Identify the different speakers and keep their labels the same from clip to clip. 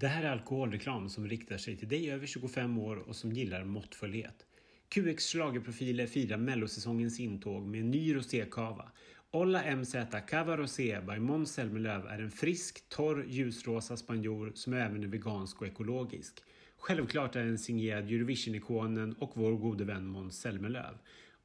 Speaker 1: Det här är alkoholreklam som riktar sig till dig över 25 år och som gillar måttfullhet. QX schlagerprofiler firar mellosäsongens intåg med en ny rosékava. Olla MZ Cava Rosé by Måns Zelmerlöw är en frisk, torr, ljusrosa spanjor som även är vegansk och ekologisk. Självklart är den signerad Eurovision-ikonen och vår gode vän Måns Zelmerlöw.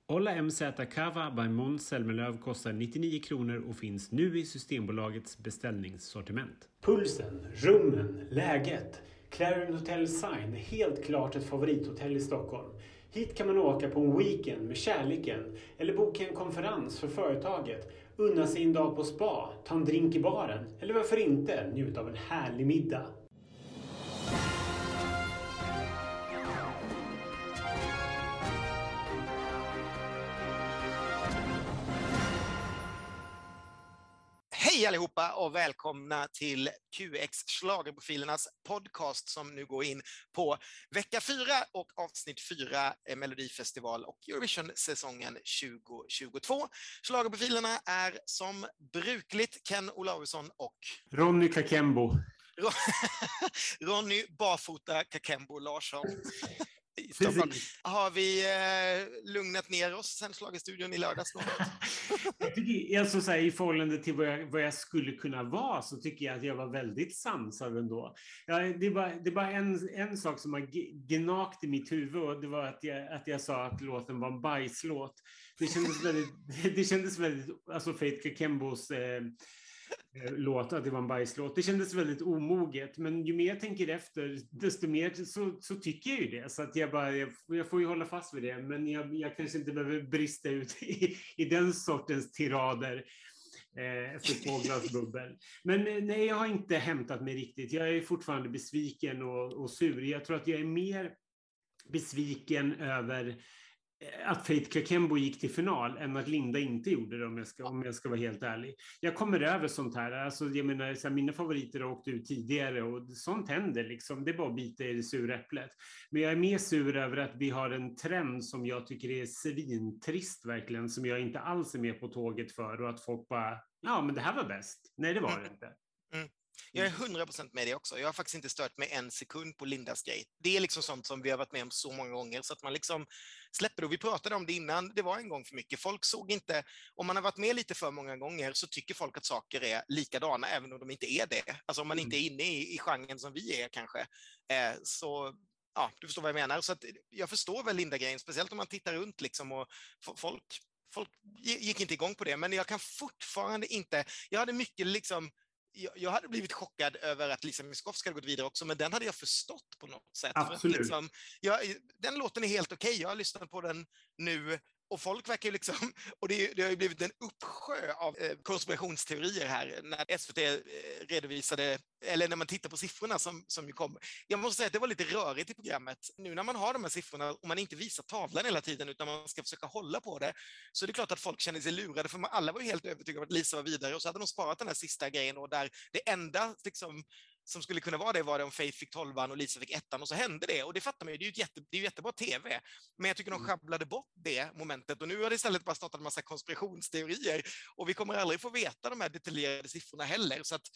Speaker 1: Olla MZ Cava by Måns Zelmerlöw kostar 99 kronor och finns nu i Systembolagets beställningssortiment. Pulsen, rummen, läget. Clarion Hotel Sign är helt klart ett favorithotell i Stockholm. Hit kan man åka på en weekend med kärleken eller boka en konferens för företaget, unna sig en dag på spa, ta en drink i baren eller varför inte njuta av en härlig middag.
Speaker 2: Hej allihopa och välkomna till QX Schlagerprofilernas podcast som nu går in på vecka fyra och avsnitt fyra Melodifestival och Eurovision-säsongen 2022. Schlagerprofilerna är som brukligt Ken Olausson och
Speaker 1: Ronny Kakembo.
Speaker 2: Ronny Barfota Kakembo Larsson. I Stockholm. Har vi eh, lugnat ner oss sen Schlagerstudion i lördags?
Speaker 1: jag tycker, alltså, så här, I förhållande till vad jag, vad jag, skulle kunna vara så tycker jag att jag var väldigt sansad ändå. Ja, det är bara, det bara en, en sak som har gnagt i mitt huvud och det var att jag, att jag sa att låten var en bajslåt. Det kändes väldigt, det kändes väldigt alltså Faith Kakembos Eh, Eh, låt, att det var en bajslåt. Det kändes väldigt omoget, men ju mer jag tänker efter, desto mer så, så tycker jag ju det. Så att jag, bara, jag, jag får ju hålla fast vid det, men jag, jag kanske inte behöver brista ut i, i den sortens tirader eh, efter två glas bubbel. Men eh, nej, jag har inte hämtat mig riktigt. Jag är fortfarande besviken och, och sur. Jag tror att jag är mer besviken över att Faith Kakembo gick till final än att Linda inte gjorde det om jag ska, om jag ska vara helt ärlig. Jag kommer över sånt här. Alltså, jag menar, så här, mina favoriter har åkt ut tidigare och sånt händer. Liksom. Det är bara att bita i det sura äpplet. Men jag är mer sur över att vi har en trend som jag tycker är svintrist verkligen, som jag inte alls är med på tåget för och att folk bara, ja men det här var bäst. Nej, det var det inte.
Speaker 2: Mm. Jag är 100% mm. med det också. Jag har faktiskt inte stört mig en sekund på Lindas grej. Det är liksom sånt som vi har varit med om så många gånger så att man liksom släpper det. Och vi pratade om det innan, det var en gång för mycket. Folk såg inte, om man har varit med lite för många gånger så tycker folk att saker är likadana även om de inte är det. Alltså om man inte är mm. inne i, i genren som vi är kanske. Eh, så ja, du förstår vad jag menar. Så att jag förstår väl Linda-grejen, speciellt om man tittar runt liksom och folk Folk gick inte igång på det, men jag kan fortfarande inte... Jag hade mycket liksom jag, hade blivit chockad över att Lisa Miskovsky hade gått vidare också, men den hade jag förstått på något sätt.
Speaker 1: Absolut.
Speaker 2: Liksom, jag, den låten är helt okej, okay. jag har lyssnat på den nu och folk verkar ju liksom, och det, det, har ju blivit en uppsjö av eh, konspirationsteorier här när SVT eh, redovisade, eller när man tittar på siffrorna som, som ju kom. Jag måste säga att det var lite rörigt i programmet. Nu när man har de här siffrorna och man inte visar tavlan hela tiden utan man ska försöka hålla på det, så är det klart att folk känner sig lurade, för man, alla var ju helt övertygade om att Lisa var vidare och så hade de sparat den här sista grejen och där det enda liksom, som skulle kunna vara det var det om Faith fick tolvan och Lisa fick ettan och så hände det. Och det fattar man ju, det är ju jätte, det är jättebra TV. Men jag tycker de mm. sjabblade bort det momentet och nu har det istället bara startat en massa konspirationsteorier och vi kommer aldrig få veta de här detaljerade siffrorna heller. Så att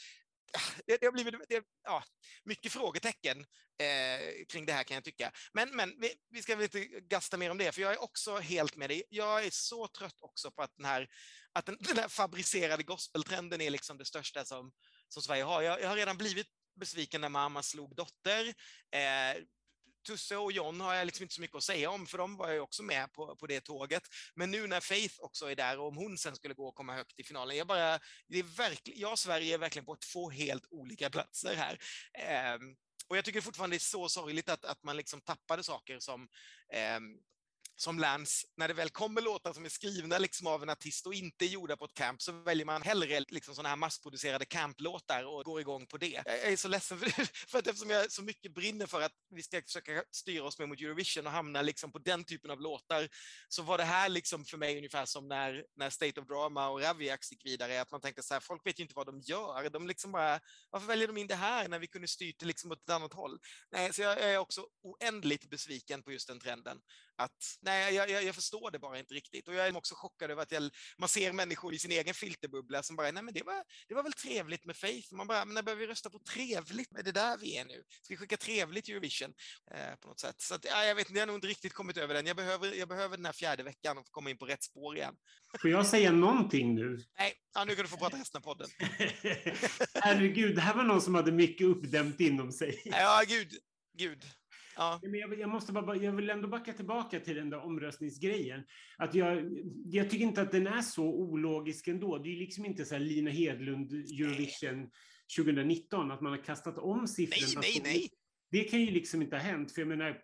Speaker 2: ah, det, det har blivit det, ja, mycket frågetecken eh, kring det här kan jag tycka. Men, men vi, vi, ska väl inte gasta mer om det, för jag är också helt med dig. Jag är så trött också på att den här, att den, den här fabricerade gospeltrenden är liksom det största som, som Sverige har. Jag, jag har redan blivit besviken när mamma slog dotter. Eh, Tusse och John har jag liksom inte så mycket att säga om, för de var ju också med på, på det tåget. Men nu när Faith också är där och om hon sen skulle gå och komma högt i finalen, jag bara, det är verkligen, jag och Sverige är verkligen på två helt olika platser här. Eh, och jag tycker fortfarande det är så sorgligt att, att man liksom tappade saker som eh, som Lance, när det väl kommer låtar som är skrivna liksom av en artist och inte gjorda på ett camp så väljer man hellre liksom sådana här massproducerade camplåtar och går igång på det. Jag är så ledsen för, det, för att eftersom jag så mycket brinner för att vi ska försöka styra oss med mot Eurovision och hamna liksom på den typen av låtar så var det här liksom för mig ungefär som när, när State of Drama och Raviax gick vidare, att man tänkte så här, folk vet ju inte vad de gör. De liksom bara, varför väljer de in det här när vi kunde styrt det liksom åt ett annat håll? Nej, så jag är också oändligt besviken på just den trenden att nej, jag, jag, jag, förstår det bara inte riktigt. Och jag är också chockad över att jag, man ser människor i sin egen filterbubbla som bara, nej men det var, det var väl trevligt med Faith. Man bara, men när börjar vi rösta på trevligt? Är det där vi är nu? Ska vi skicka trevligt Eurovision eh, på något sätt? Så att, ja, jag vet inte, jag har nog inte riktigt kommit över den. Jag behöver, jag behöver den här fjärde veckan och komma in på rätt spår igen.
Speaker 1: Får jag säga någonting nu?
Speaker 2: Nej, ja, nu kan du få prata resten av podden.
Speaker 1: Herregud, det här var någon som hade mycket uppdämt inom sig.
Speaker 2: Ja, gud. Gud.
Speaker 1: Ja. Men jag, jag, måste bara, jag vill ändå backa tillbaka till den där omröstningsgrejen. Att jag, jag tycker inte att den är så ologisk ändå. Det är liksom inte så här Lina Hedlund Eurovision 2019, att man har kastat om siffrorna.
Speaker 2: Nej, nej, nej.
Speaker 1: Det kan ju liksom inte ha hänt, för jag menar,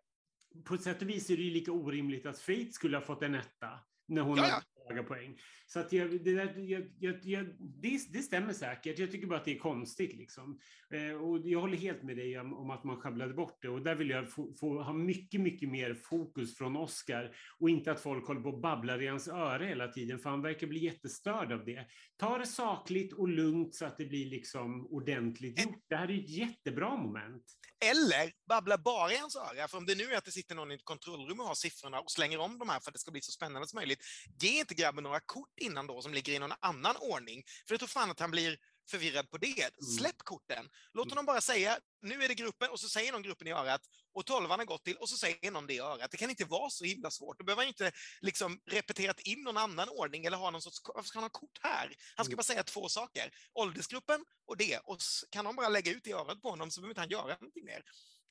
Speaker 1: på ett sätt och vis är det ju lika orimligt att Faith skulle ha fått en etta när hon ja, ja höga poäng. Så att jag, det, där, jag, jag, det, det, stämmer säkert. Jag tycker bara att det är konstigt. Liksom. Eh, och jag håller helt med dig om, om, att man sjabblade bort det. Och där vill jag få, få, ha mycket, mycket mer fokus från Oscar och inte att folk håller på och babblar i hans öra hela tiden, för han verkar bli jättestörd av det. Ta det sakligt och lugnt så att det blir liksom ordentligt gjort. Det här är ett jättebra moment.
Speaker 2: Eller babbla bara i hans öra, för om det nu är att det sitter någon i ett kontrollrum och har siffrorna och slänger om de här för att det ska bli så spännande som möjligt, ge inte grabben några kort innan då som ligger i någon annan ordning, för jag tror fan att han blir förvirrad på det. Mm. Släpp korten. Låt mm. honom bara säga, nu är det gruppen, och så säger någon gruppen i örat, och tolvan har gått till, och så säger någon det i örat. Det kan inte vara så himla svårt. Då behöver han inte liksom repeterat in någon annan ordning eller ha någon sorts, varför ska han ha kort här? Han ska mm. bara säga två saker, åldersgruppen och det, och kan de bara lägga ut i örat på honom så behöver inte han göra någonting mer.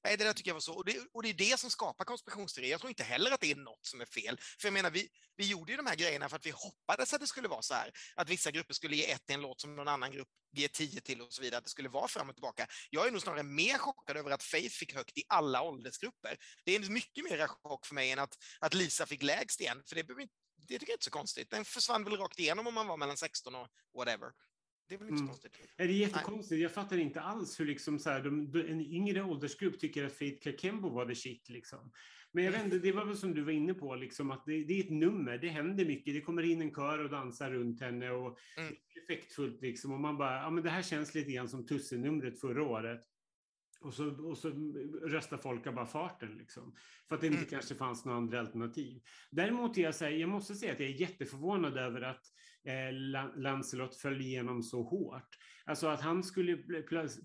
Speaker 2: Nej, det där tycker jag var så. Och det, och det är det som skapar konspirationsteorier. Jag tror inte heller att det är något som är fel. För jag menar, vi, vi gjorde ju de här grejerna för att vi hoppades att det skulle vara så här. Att vissa grupper skulle ge ett till en låt som någon annan grupp ger tio till och så vidare. Att det skulle vara fram och tillbaka. Jag är nog snarare mer chockad över att Faith fick högt i alla åldersgrupper. Det är en mycket mer chock för mig än att, att Lisa fick lägst igen. För det, det tycker jag inte är så konstigt. Den försvann väl rakt igenom om man var mellan 16 och whatever. Det är väl inte mm. konstigt?
Speaker 1: Är det jättekonstigt? Jag fattar inte alls hur liksom så här, de, en yngre åldersgrupp tycker att Faith Kakembo var the shit. Liksom. Men jag vet inte, det var väl som du var inne på, liksom, att det, det, är ett nummer, det händer mycket. Det kommer in en kör och dansar runt henne och mm. effektfullt. Liksom, och man bara, ja men det här känns lite grann som Tusse-numret förra året. Och så, och så röstar folk av bara farten, liksom, för att det inte mm. kanske fanns några andra alternativ. Däremot är jag, här, jag måste säga att jag är jätteförvånad över att eh, Lancelot föll igenom så hårt. Alltså att han skulle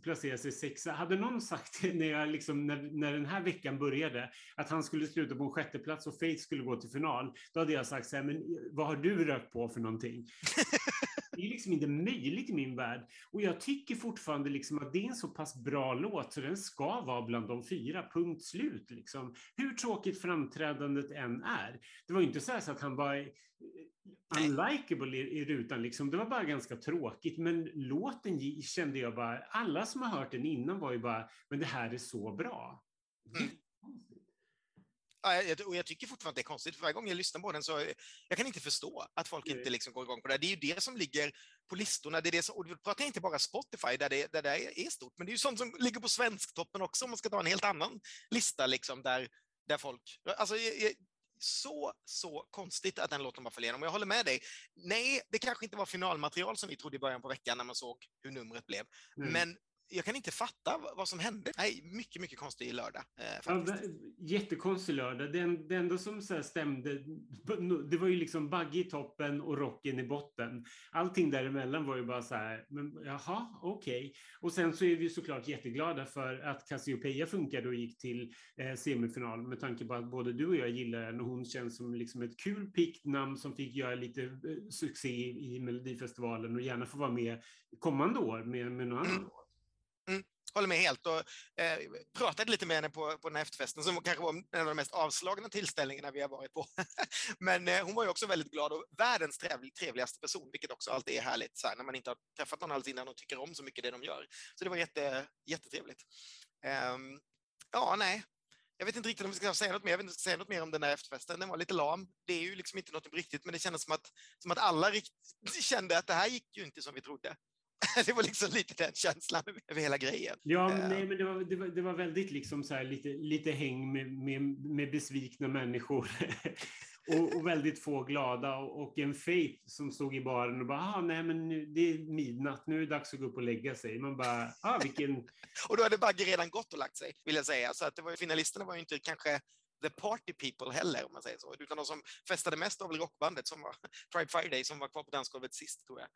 Speaker 1: placera sig sexa. Hade någon sagt när, jag liksom, när, när den här veckan började att han skulle sluta på en sjätteplats och Faith skulle gå till final, då hade jag sagt så här, men vad har du rökt på för någonting? Det är liksom inte möjligt i min värld. Och jag tycker fortfarande liksom att det är en så pass bra låt så den ska vara bland de fyra, punkt slut. Liksom. Hur tråkigt framträdandet än är. Det var inte så, så att han var unlikable i, i rutan. Liksom. Det var bara ganska tråkigt. Men låten kände jag bara, alla som har hört den innan var ju bara, men det här är så bra. Mm.
Speaker 2: Jag, och jag tycker fortfarande att det är konstigt, för varje gång jag lyssnar på den så jag kan inte förstå att folk inte liksom går igång på det. Det är ju det som ligger på listorna. Det är det som, och du pratar inte bara Spotify, där det, där det är stort, men det är ju sånt som ligger på Svensktoppen också, om man ska ta en helt annan lista, liksom, där, där folk... Alltså, jag, så, så konstigt att den låten bara föll igenom. Jag håller med dig. Nej, det kanske inte var finalmaterial som vi trodde i början på veckan när man såg hur numret blev. Mm. Men jag kan inte fatta vad som hände. Nej, mycket, mycket konstig lördag. Eh, ja,
Speaker 1: jättekonstig lördag. Det, det enda som så stämde, det var ju liksom Bagge i toppen och Rocken i botten. Allting däremellan var ju bara så här, men jaha, okej. Okay. Och sen så är vi såklart jätteglada för att Cassiopeia funkade och gick till eh, semifinal med tanke på att både du och jag gillar den och hon känns som liksom ett kul picknamn som fick göra lite eh, succé i, Melodifestivalen och gärna få vara med kommande år med, med någon annan år.
Speaker 2: Mm, håller med helt och eh, pratade lite med henne på, på den här efterfesten som kanske var en av de mest avslagna tillställningarna vi har varit på. Men eh, hon var ju också väldigt glad och världens trevlig, trevligaste person, vilket också alltid är härligt så här, när man inte har träffat någon alls innan och tycker om så mycket det de gör. Så det var jätte, jättetrevligt. Um, ja, nej, jag vet inte riktigt om vi ska säga något mer. Jag vet inte, säga något mer om den där efterfesten. Den var lite lam. Det är ju liksom inte något riktigt, men det kändes som att, som att alla rikt, kände att det här gick ju inte som vi trodde. det var liksom lite den känslan över hela grejen.
Speaker 1: Ja, men, nej, men det, var, det, var, det var väldigt liksom så här, lite, lite häng med, med, med besvikna människor. och, och, väldigt få glada och en Faith som stod i baren och bara, ah, nej men nu, det är midnatt, nu är det dags att gå upp och lägga sig. Man bara, ah, vilken...
Speaker 2: och då hade Bagge redan gått och lagt sig, vill jag säga. Så att det var, finalisterna var ju inte kanske the party people heller, om man säger så. Utan de som festade mest av rockbandet som var Pride Friday, som var kvar på dansgolvet sist, tror jag.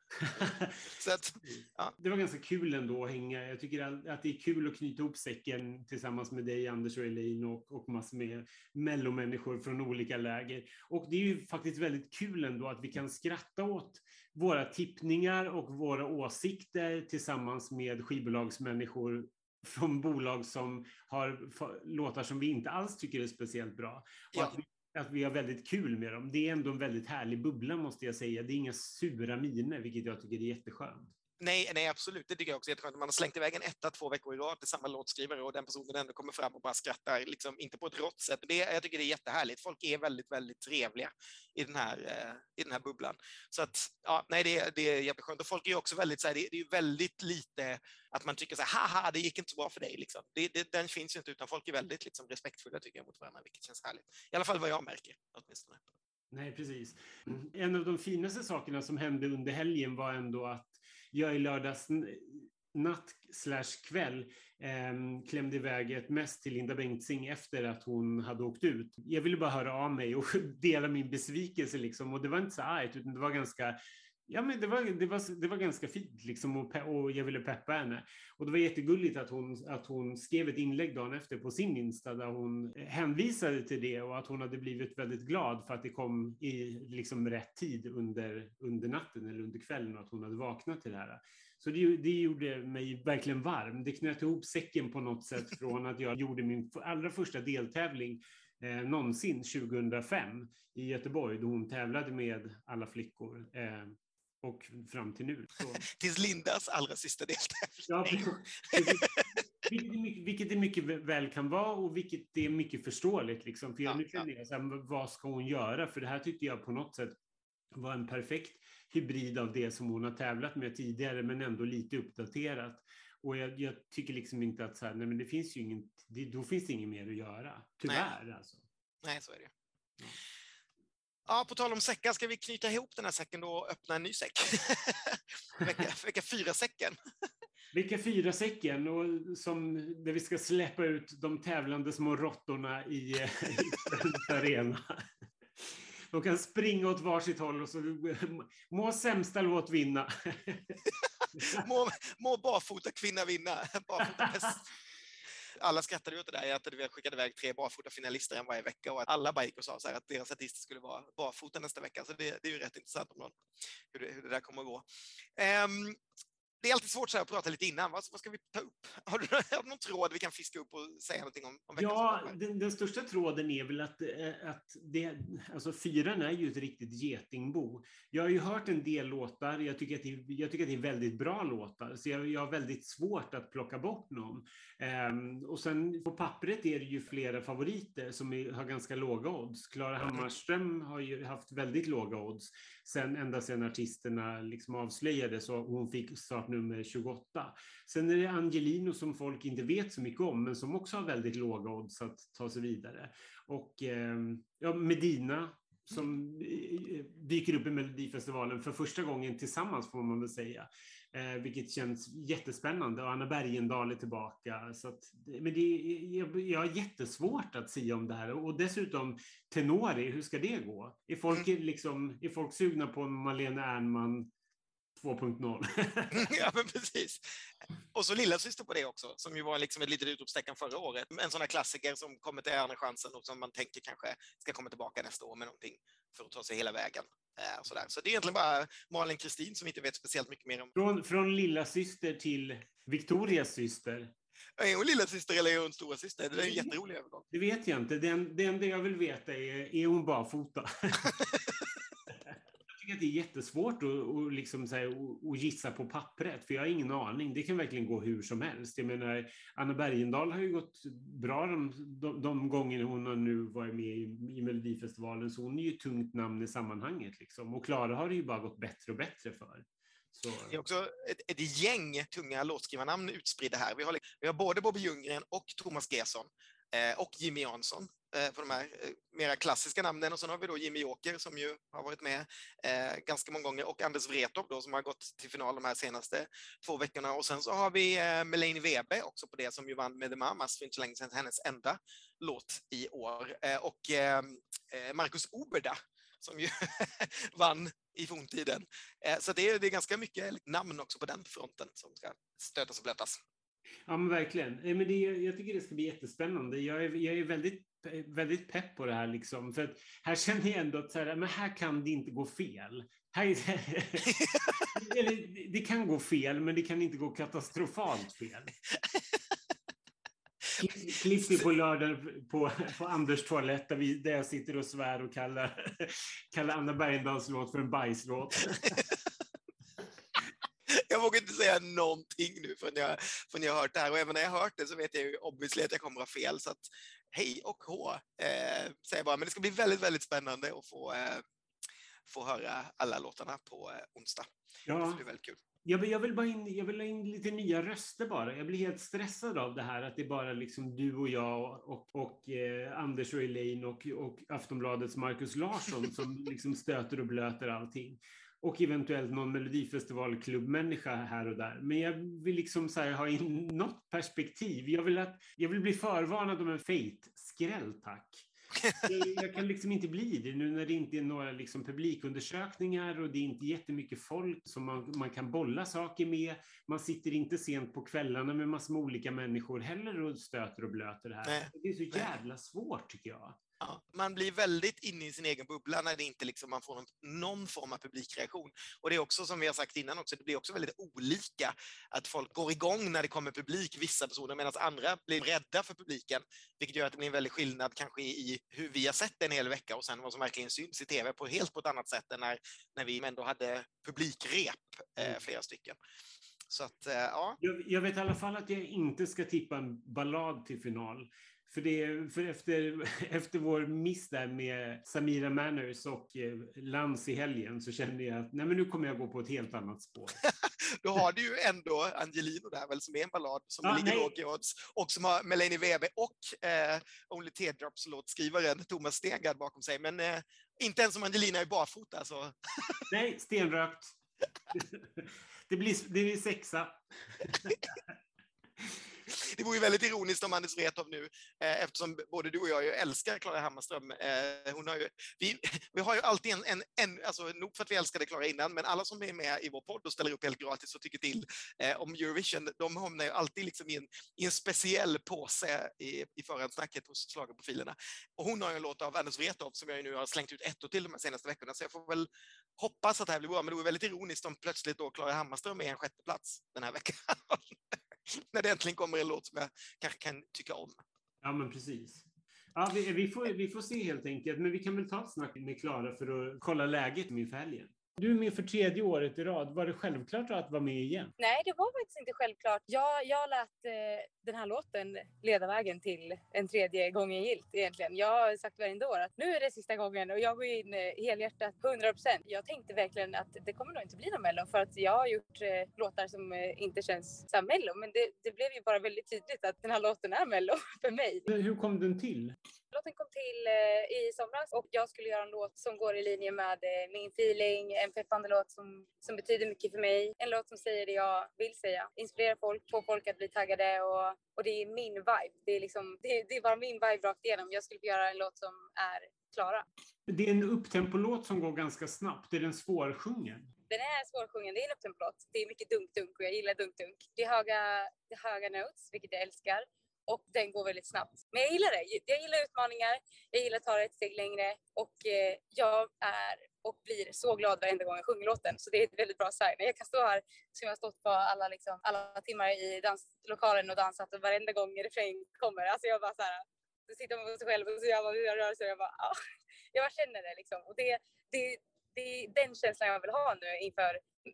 Speaker 1: så att, ja. Det var ganska kul ändå att hänga. Jag tycker att det är kul att knyta ihop säcken tillsammans med dig, Anders och Elin och, och massor med mellomänniskor från olika läger. Och det är ju faktiskt väldigt kul ändå att vi kan skratta åt våra tippningar och våra åsikter tillsammans med skivbolagsmänniskor från bolag som har låtar som vi inte alls tycker är speciellt bra. Och att, vi, att vi har väldigt kul med dem. Det är ändå en väldigt härlig bubbla måste jag säga. Det är inga sura miner, vilket jag tycker är jätteskönt.
Speaker 2: Nej, nej, absolut. Det tycker jag också är jätteskönt. Man har slängt iväg en etta två veckor i rad till samma låtskrivare och den personen ändå kommer fram och bara skrattar, liksom, inte på ett rått sätt. Det, jag tycker det är jättehärligt. Folk är väldigt, väldigt trevliga i den här, eh, i den här bubblan. Så att, ja, nej, det, det är jätteskönt. Och folk är också väldigt så här, det, det, är väldigt lite att man tycker så här, haha, det gick inte så bra för dig. Liksom. Det, det, den finns ju inte, utan folk är väldigt liksom, respektfulla tycker jag mot varandra, vilket känns härligt. I alla fall vad jag märker, åtminstone.
Speaker 1: Nej, precis. En av de finaste sakerna som hände under helgen var ändå att jag i lördags natt slash kväll eh, klämde iväg ett mest till Linda Bengtzing efter att hon hade åkt ut. Jag ville bara höra av mig och dela min besvikelse liksom. Och det var inte så argt, utan det var ganska Ja, men det var, det var, det var ganska fint liksom och, och, jag ville peppa henne. Och det var jättegulligt att hon, att hon skrev ett inlägg dagen efter på sin Insta där hon hänvisade till det och att hon hade blivit väldigt glad för att det kom i liksom rätt tid under, under natten eller under kvällen och att hon hade vaknat till det här. Så det, det gjorde mig verkligen varm. Det knöt ihop säcken på något sätt från att jag gjorde min allra första deltävling eh, någonsin 2005 i Göteborg då hon tävlade med alla flickor. Eh, och fram till nu. Så.
Speaker 2: Tills Lindas allra sista deltävling.
Speaker 1: Ja, vilket, vilket det mycket väl kan vara och vilket det är mycket förståeligt. Liksom. För jag ja, ja. så här, vad ska hon göra? För det här tyckte jag på något sätt var en perfekt hybrid av det som hon har tävlat med tidigare, men ändå lite uppdaterat. Och jag, jag tycker liksom inte att så här, nej, men det finns ju ingen, det, då finns det inget mer att göra. Tyvärr
Speaker 2: nej.
Speaker 1: alltså.
Speaker 2: Nej, så är det. Ja. Ja, på tal om säckar, ska vi knyta ihop den här säcken då och öppna en ny säck? vecka, vecka fyra-säcken.
Speaker 1: Vecka fyra-säcken, och som, där vi ska släppa ut de tävlande små råttorna i, i arena. De kan springa åt varsitt håll och så må sämsta låt vinna.
Speaker 2: må, må barfota kvinna vinna. Barfota alla skrattade åt det där, att vi skickade iväg tre barfota finalister en varje vecka och att alla bara gick och sa så här att deras artister skulle vara barfota nästa vecka. Så det, det är ju rätt intressant om någon, hur, det, hur det där kommer att gå. Um, det är alltid svårt så att prata lite innan. Vad, vad ska vi ta upp? Har du, har du någon tråd vi kan fiska upp och säga någonting om? om
Speaker 1: ja, den, den, största tråden är väl att, eh, att det, alltså fyran är ju ett riktigt getingbo. Jag har ju hört en del låtar. Jag tycker att det, jag tycker att det är väldigt bra låtar, så jag, jag har väldigt svårt att plocka bort någon. Um, och sen på pappret är det ju flera favoriter som är, har ganska låga odds. Klara Hammarström har ju haft väldigt låga odds sen ända sedan artisterna liksom avslöjades och hon fick startnummer 28. Sen är det Angelino som folk inte vet så mycket om, men som också har väldigt låga odds att ta sig vidare. Och eh, ja, Medina som eh, dyker upp i Melodifestivalen för första gången tillsammans får man väl säga. Eh, vilket känns jättespännande och Anna Bergendahl är tillbaka. Så att, men det, jag, jag har jättesvårt att säga om det här och dessutom Tenori, hur ska det gå? Är folk, mm. liksom, är folk sugna på Malena Ernman 2.0.
Speaker 2: ja, men precis. Och så lilla syster på det också, som ju var liksom ett litet utropstecken förra året. En sån här klassiker som kommer till Andra chansen och som man tänker kanske ska komma tillbaka nästa år med någonting för att ta sig hela vägen. Eh, sådär. Så det är egentligen bara Malin Kristin som inte vet speciellt mycket mer om...
Speaker 1: Från, från lilla syster till Victorias syster.
Speaker 2: Är hon lilla syster eller är hon stora syster? Det är en jätterolig övergång.
Speaker 1: Det vet jag inte. Det enda jag vill veta är, är hon barfota? tycker att det är jättesvårt att, att, liksom, här, att gissa på pappret, för jag har ingen aning. Det kan verkligen gå hur som helst. Jag menar, Anna Bergendahl har ju gått bra de, de, de gånger hon har nu varit med i, i Melodifestivalen, så hon är ju ett tungt namn i sammanhanget. Liksom. Och Klara har det ju bara gått bättre och bättre för.
Speaker 2: Så. Det är också ett, ett gäng tunga låtskrivarnamn utspridda här. Vi har, liksom, vi har både Bobby Ljunggren och Thomas Gesson eh, och Jimmy Jansson Eh, på de här eh, mera klassiska namnen. Och sen har vi då Jimmy Joker som ju har varit med eh, ganska många gånger och Anders Wrethov då som har gått till final de här senaste två veckorna. Och sen så har vi eh, Melanie Webe också på det som ju vann med The Mamas alltså för inte så länge sedan, hennes enda låt i år. Eh, och ehm, eh, Marcus Oberda som ju vann i forntiden. Eh, så det är, det är ganska mycket namn också på den fronten som ska stötas och blötas.
Speaker 1: Ja, men verkligen. Men det, jag tycker det ska bli jättespännande. Jag är, jag är väldigt, väldigt pepp på det här. Liksom. För här känner jag ändå att så här, men här kan det inte gå fel. Här, eller, det kan gå fel, men det kan inte gå katastrofalt fel. Till på lördag på, på Anders toalett där, vi, där jag sitter och svär och kallar, kallar Anna Bergendahls låt för en bajslåt.
Speaker 2: jag vågar inte säga någonting nu förrän jag, förrän jag har hört det här. Och även när jag har hört det så vet jag ju obviously att jag kommer att ha fel. Så att hej och hå, eh, säger bara. Men det ska bli väldigt, väldigt spännande att få, eh, få höra alla låtarna på eh, onsdag. Ja. Det blir väldigt kul.
Speaker 1: Jag vill, jag, vill bara in, jag vill ha in lite nya röster bara. Jag blir helt stressad av det här att det är bara liksom du och jag och, och eh, Anders och Elaine och, och Aftonbladets Markus Larsson som liksom stöter och blöter allting och eventuellt någon melodifestivalklubbmänniska här och där. Men jag vill liksom ha in något perspektiv. Jag vill, att, jag vill bli förvarnad om en fate-skräll, tack. Jag, jag, kan liksom inte bli det nu när det inte är några liksom publikundersökningar och det är inte jättemycket folk som man, man kan bolla saker med. Man sitter inte sent på kvällarna med massor med olika människor heller och stöter och blöter det här. Nej. Det är så jävla svårt tycker jag.
Speaker 2: Ja, man blir väldigt inne i sin egen bubbla när det inte liksom, man får någon, någon, form av publikreaktion. Och det är också som vi har sagt innan också, det blir också väldigt olika. Att folk går igång när det kommer publik, vissa personer, medan andra blir rädda för publiken. Vilket gör att det blir en väldig skillnad kanske i hur vi har sett en hel vecka och sen vad som verkligen syns i tv på helt på ett annat sätt än när, när vi ändå hade publikrep, eh, mm. flera stycken. Så att, eh, ja.
Speaker 1: Jag, jag, vet i alla fall att jag inte ska tippa en ballad till final. För, det, för efter, efter vår miss där med Samira Manners och eh, Lans i helgen så kände jag att nej, men nu kommer jag gå på ett helt annat spår.
Speaker 2: Då har du ju ändå Angelino där väl, som är en ballad som ja, ligger lågt i odds och som har Melanie Webe och eh, Only Teardrops låtskrivaren Thomas Stengard bakom sig. Men eh, inte ens som Angelina är barfota. Så.
Speaker 1: Nej, stenrökt. Det blir, det blir sexa.
Speaker 2: det vore ju väldigt ironiskt om Anders Wrethov nu, eh, eftersom både du och jag ju älskar Klara Hammarström. Eh, hon har ju, vi, vi har ju alltid en, en, en, alltså nog för att vi älskade Klara innan, men alla som är med i vår podd och ställer upp helt gratis och tycker till eh, om Eurovision, de hamnar ju alltid liksom i, en, i en speciell påse i, i förhandsnacket hos schlagerprofilerna. Och hon har ju en låt av Anders Wrethov som jag nu har slängt ut ettor till de här senaste veckorna, så jag får väl hoppas att det här blir bra, men det vore väldigt ironiskt om plötsligt då Klara Hammarström är en sjätte plats den här veckan. när det äntligen kommer en låt som jag kanske kan tycka om.
Speaker 1: Ja, men precis. Ja, vi, vi, får, vi får se helt enkelt, men vi kan väl ta ett snack med Klara för att kolla läget inför helgen. Du är med för tredje året i rad. Var det självklart att vara med igen?
Speaker 3: Nej, det var faktiskt inte självklart. Jag, jag lät eh, den här låten leda vägen till en tredje gången gilt egentligen. Jag har sagt varje år att nu är det sista gången och jag går in eh, helhjärtat 100 procent. Jag tänkte verkligen att det kommer nog inte bli någon mello för att jag har gjort eh, låtar som eh, inte känns som mello. Men det, det blev ju bara väldigt tydligt att den här låten är mello för mig.
Speaker 1: Hur kom den till?
Speaker 3: Låten kom till eh, i somras och jag skulle göra en låt som går i linje med eh, min feeling, en peppande låt som, som betyder mycket för mig. En låt som säger det jag vill säga, inspirerar folk, får folk att bli taggade och, och det är min vibe. Det är, liksom, det, det är bara min vibe rakt igenom. Jag skulle få göra en låt som är Klara.
Speaker 1: Det är en upptempolåt som går ganska snabbt. Är den svårsjungen?
Speaker 3: Den är svårsjungen. Det är en upptempolåt. Det är mycket dunk-dunk och jag gillar dunk-dunk. Det är höga, det är höga notes, vilket jag älskar och den går väldigt snabbt. Men jag gillar det. Jag gillar utmaningar. Jag gillar att ta det ett steg längre och eh, jag är och blir så glad varenda gång jag sjunger låten. Så det är ett väldigt bra sign. Jag kan stå här som jag har stått på alla, liksom, alla timmar i danslokalen och dansat och varenda gång refrängen kommer. Alltså jag bara så här, så sitter man på sig själv och så gör man rörelser och jag bara, ah. jag bara känner det liksom. Och det, det, det är den känslan jag vill ha nu inför,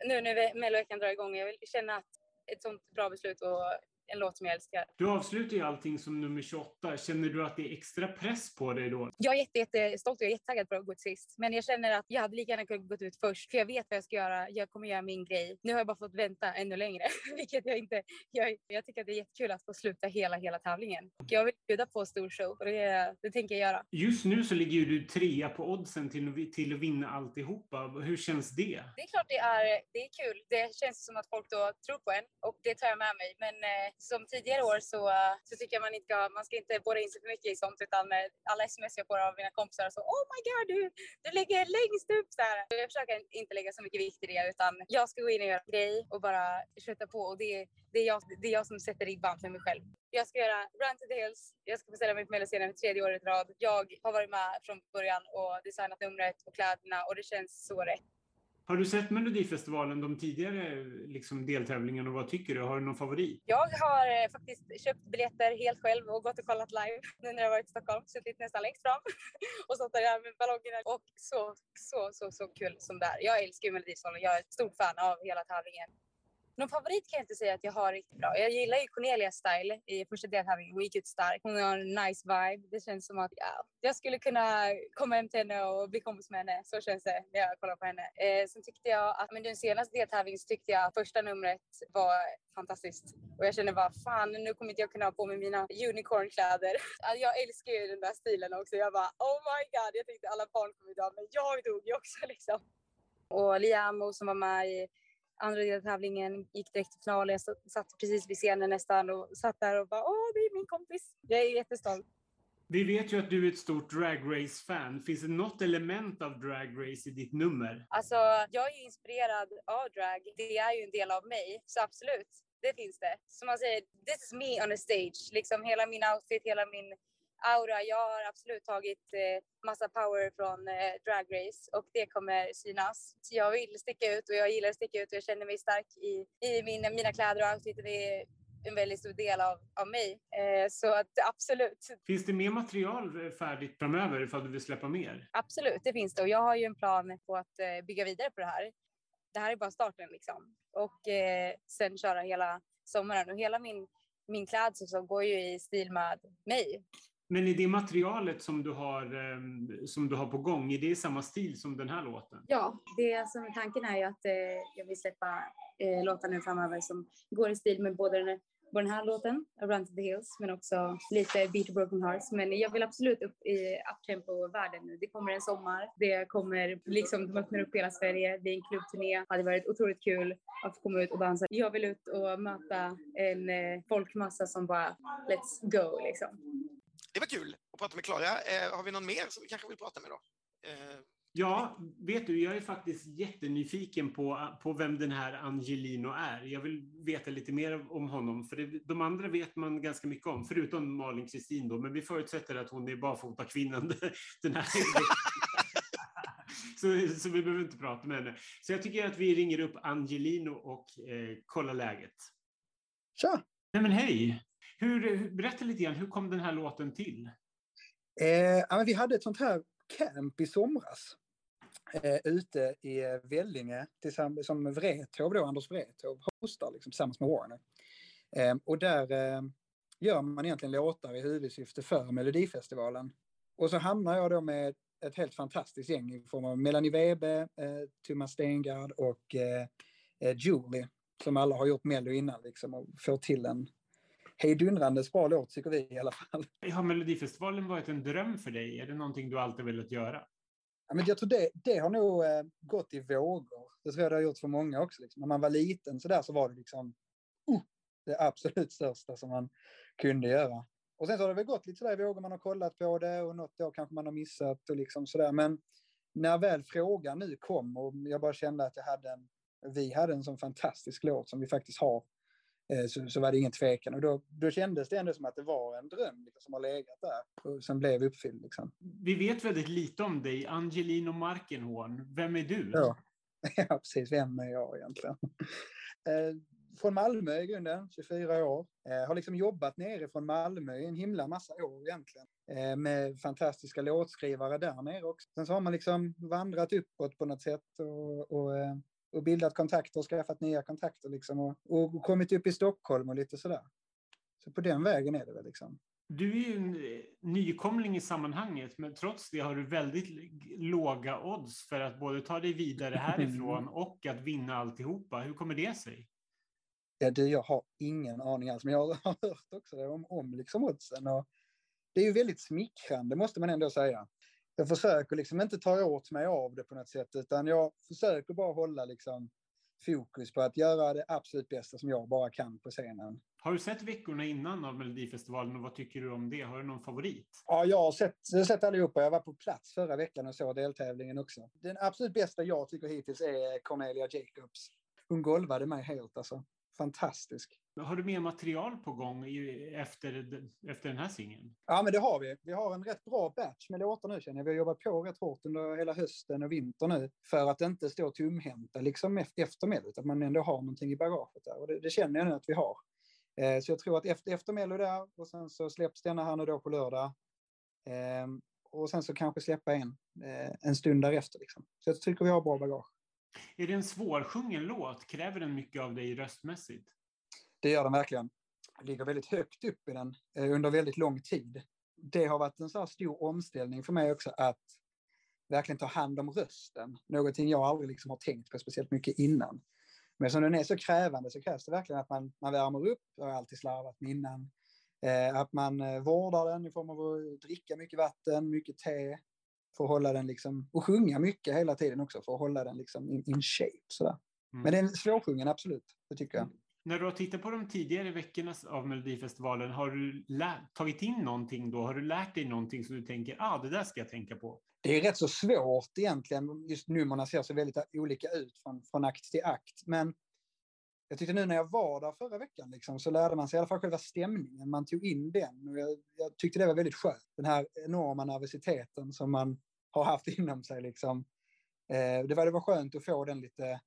Speaker 3: nu när Melloveckan drar igång. Jag vill känna att ett sånt bra beslut och en låt som jag älskar.
Speaker 1: Du avslutar ju allting som nummer 28. Känner du att det är extra press på dig då?
Speaker 3: Jag är jätte, jättestolt och jag är jättetaggad på att gå ut sist. Men jag känner att jag hade lika gärna kunnat gå ut först. För jag vet vad jag ska göra. Jag kommer göra min grej. Nu har jag bara fått vänta ännu längre. Vilket jag inte... Jag, jag tycker att det är jättekul att få sluta hela, hela tävlingen. Och jag vill bjuda på stor show och det, det tänker jag göra.
Speaker 1: Just nu så ligger ju du trea på oddsen till, till att vinna alltihopa. Hur känns det?
Speaker 3: Det är klart det är, det är kul. Det känns som att folk då tror på en och det tar jag med mig. Men eh, som tidigare år så, eh, så tycker jag man inte ska, man ska inte borra in sig för mycket i sånt utan med alla sms jag får av mina kompisar så oh my god du, du ligger längst upp så här. Jag försöker inte lägga så mycket vikt i det utan jag ska gå in och göra grej och bara köta på och det, det, är jag, det är jag som sätter ribban för mig själv. Jag ska göra Run to the Hills. Jag ska beställa mig på Melloscenen för tredje året i rad. Jag har varit med från början och designat numret och kläderna och det känns så rätt.
Speaker 1: Har du sett Melodifestivalen, de tidigare liksom, deltävlingarna och vad tycker du? Har du någon favorit?
Speaker 3: Jag har eh, faktiskt köpt biljetter helt själv och gått och kollat live nu när jag varit i Stockholm. Suttit nästan längst fram och stått där med ballongerna. Och så, så, så, så kul som det är. Jag älskar ju Melodifestivalen. Jag är ett stort fan av hela tävlingen. Någon favorit kan jag inte säga att jag har riktigt bra. Jag gillar ju Cornelias style i första deltävlingen. Hon gick ut stark. Hon har en nice vibe. Det känns som att ja, jag skulle kunna komma hem till henne och bli kompis med henne. Så känns det när jag kollar på henne. Eh, sen tyckte jag att men den senaste deltävlingen så tyckte jag att första numret var fantastiskt. Och jag känner bara fan, nu kommer inte jag kunna ha på mig mina unicornkläder. Jag älskar ju den där stilen också. Jag bara oh my god. Jag tänkte alla barn kommer idag, men jag dog ju också liksom. Och Liamo som var med i andra deltävlingen, gick direkt till final. Jag satt precis vid scenen nästan och satt där och bara åh, det är min kompis. Jag är jättestolt.
Speaker 1: Vi vet ju att du är ett stort Drag Race-fan. Finns det något element av Drag Race i ditt nummer?
Speaker 3: Alltså, jag är ju inspirerad av drag. Det är ju en del av mig, så absolut. Det finns det. Som man säger, this is me on a stage. Liksom hela min outfit, hela min aura. Jag har absolut tagit eh, massa power från eh, Drag Race och det kommer synas. Jag vill sticka ut och jag gillar att sticka ut och jag känner mig stark i, i min, mina kläder och outfit. Det är en väldigt stor del av, av mig. Eh, så att absolut.
Speaker 1: Finns det mer material färdigt framöver ifall du vill släppa mer?
Speaker 3: Absolut, det finns det och jag har ju en plan på att bygga vidare på det här. Det här är bara starten liksom och eh, sen köra hela sommaren och hela min min klädsel går ju i stil med mig.
Speaker 1: Men i det materialet som du, har, ehm, som du har på gång, är det samma stil som den här låten?
Speaker 3: Ja, det som tanken är ju att eh, jag vill släppa eh, låtar nu framöver som går i stil med både den, både den här låten, Run to the Hills, men också lite Beat Broken Hearts. Men jag vill absolut upp i uptempo-världen nu. Det kommer en sommar, det kommer liksom, de öppnar upp hela Sverige, det är en klubbturné. Det hade varit otroligt kul att få komma ut och dansa. Jag vill ut och möta en eh, folkmassa som bara let's go liksom
Speaker 2: det var kul att prata med Klara. Eh, har vi någon mer som vi kanske vill prata med då? Eh.
Speaker 1: Ja, vet du, jag är faktiskt jättenyfiken på, på vem den här Angelino är. Jag vill veta lite mer om honom, för det, de andra vet man ganska mycket om, förutom Malin Kristin då, men vi förutsätter att hon är barfotakvinnan den här så, så vi behöver inte prata med henne. Så jag tycker att vi ringer upp Angelino och eh, kollar läget.
Speaker 4: Tja!
Speaker 1: Nej men hej! Hur, berätta lite grann, hur kom den här låten till?
Speaker 4: Eh, vi hade ett sånt här camp i somras eh, ute i Vellinge tillsammans, som Wrethov då, Anders Wrethov hostar liksom, tillsammans med Warner. Eh, och där eh, gör man egentligen låtar i huvudsyfte för Melodifestivalen. Och så hamnar jag då med ett helt fantastiskt gäng i form av Melanie Webe, eh, Thomas Stengard och eh, eh, Julie som alla har gjort Mello innan liksom, och får till en hejdundrandes bra låt tycker vi i alla fall.
Speaker 1: Har Melodifestivalen varit en dröm för dig? Är det någonting du alltid velat göra?
Speaker 4: Ja, men jag tror det, det har nog eh, gått i vågor. Det tror jag det har gjort för många också. Liksom. När man var liten så där så var det liksom uh, det absolut största som man kunde göra. Och sen så har det väl gått lite sådär i vågor, man har kollat på det och något år kanske man har missat och liksom sådär. Men när väl frågan nu kom och jag bara kände att jag hade en, vi hade en sån fantastisk låt som vi faktiskt har så, så var det ingen tvekan. Och då, då kändes det ändå som att det var en dröm liksom, som har legat där och som blev uppfylld. Liksom.
Speaker 1: Vi vet väldigt lite om dig. Angelino Markenhorn, vem är du?
Speaker 4: Ja. ja, precis. Vem är jag egentligen? Eh, från Malmö i grunden, 24 år. Eh, har liksom jobbat nere från Malmö i en himla massa år egentligen. med fantastiska låtskrivare där nere också. Sen så har man liksom vandrat uppåt på något sätt och, och och bildat kontakter och skaffat nya kontakter liksom och, och kommit upp i Stockholm och lite sådär. Så på den vägen är det väl liksom.
Speaker 1: Du är ju en eh, nykomling i sammanhanget, men trots det har du väldigt låga odds för att både ta dig vidare härifrån och att vinna alltihopa. Hur kommer det sig?
Speaker 4: Ja, det, jag har ingen aning alls, men jag har hört också det om, om liksom oddsen. Och det är ju väldigt smickrande, måste man ändå säga. Jag försöker liksom inte ta åt mig av det på något sätt, utan jag försöker bara hålla liksom fokus på att göra det absolut bästa som jag bara kan på scenen.
Speaker 1: Har du sett veckorna innan av Melodifestivalen och vad tycker du om det? Har du någon favorit?
Speaker 4: Ja, jag har sett, jag har sett allihopa. Jag var på plats förra veckan och såg deltävlingen också. Den absolut bästa jag tycker hittills är Cornelia Jacobs. Hon golvade mig helt alltså. Fantastisk.
Speaker 1: Har du mer material på gång efter, efter den här singeln?
Speaker 4: Ja, men det har vi. Vi har en rätt bra batch med låtar nu känner jag. Vi har jobbat på rätt hårt under hela hösten och vintern nu för att inte stå tomhänta liksom efter Mello, att man ändå har någonting i bagaget där. Och det, det känner jag nu att vi har. Eh, så jag tror att efter, efter Mello där och sen så släpps denna här nu då på lördag. Eh, och sen så kanske släppa en, eh, en stund därefter. Liksom. Så jag tycker vi har bra bagage.
Speaker 1: Är det en svårsjungen låt? Kräver den mycket av dig röstmässigt?
Speaker 4: Det gör den verkligen. Ligger väldigt högt upp i den eh, under väldigt lång tid. Det har varit en så stor omställning för mig också att verkligen ta hand om rösten. Någonting jag aldrig liksom har tänkt på speciellt mycket innan. Men som den är så krävande så krävs det verkligen att man, man värmer upp, det har jag alltid slarvat med innan. Eh, att man eh, vårdar den i form av att dricka mycket vatten, mycket te. För att hålla den liksom, och sjunga mycket hela tiden också för att hålla den liksom in, in shape. Sådär. Mm. Men den är svårsjungen, absolut. Det tycker jag.
Speaker 1: När du har tittat på de tidigare veckorna av Melodifestivalen, har du tagit in någonting då? Har du lärt dig någonting som du tänker, ah, det där ska jag tänka på?
Speaker 4: Det är rätt så svårt egentligen. Just numren ser så väldigt olika ut från, från akt till akt. Men jag tyckte nu när jag var där förra veckan liksom, så lärde man sig i alla fall själva stämningen. Man tog in den och jag, jag tyckte det var väldigt skönt. Den här enorma nervositeten som man har haft inom sig. Liksom. Eh, det, var, det var skönt att få den lite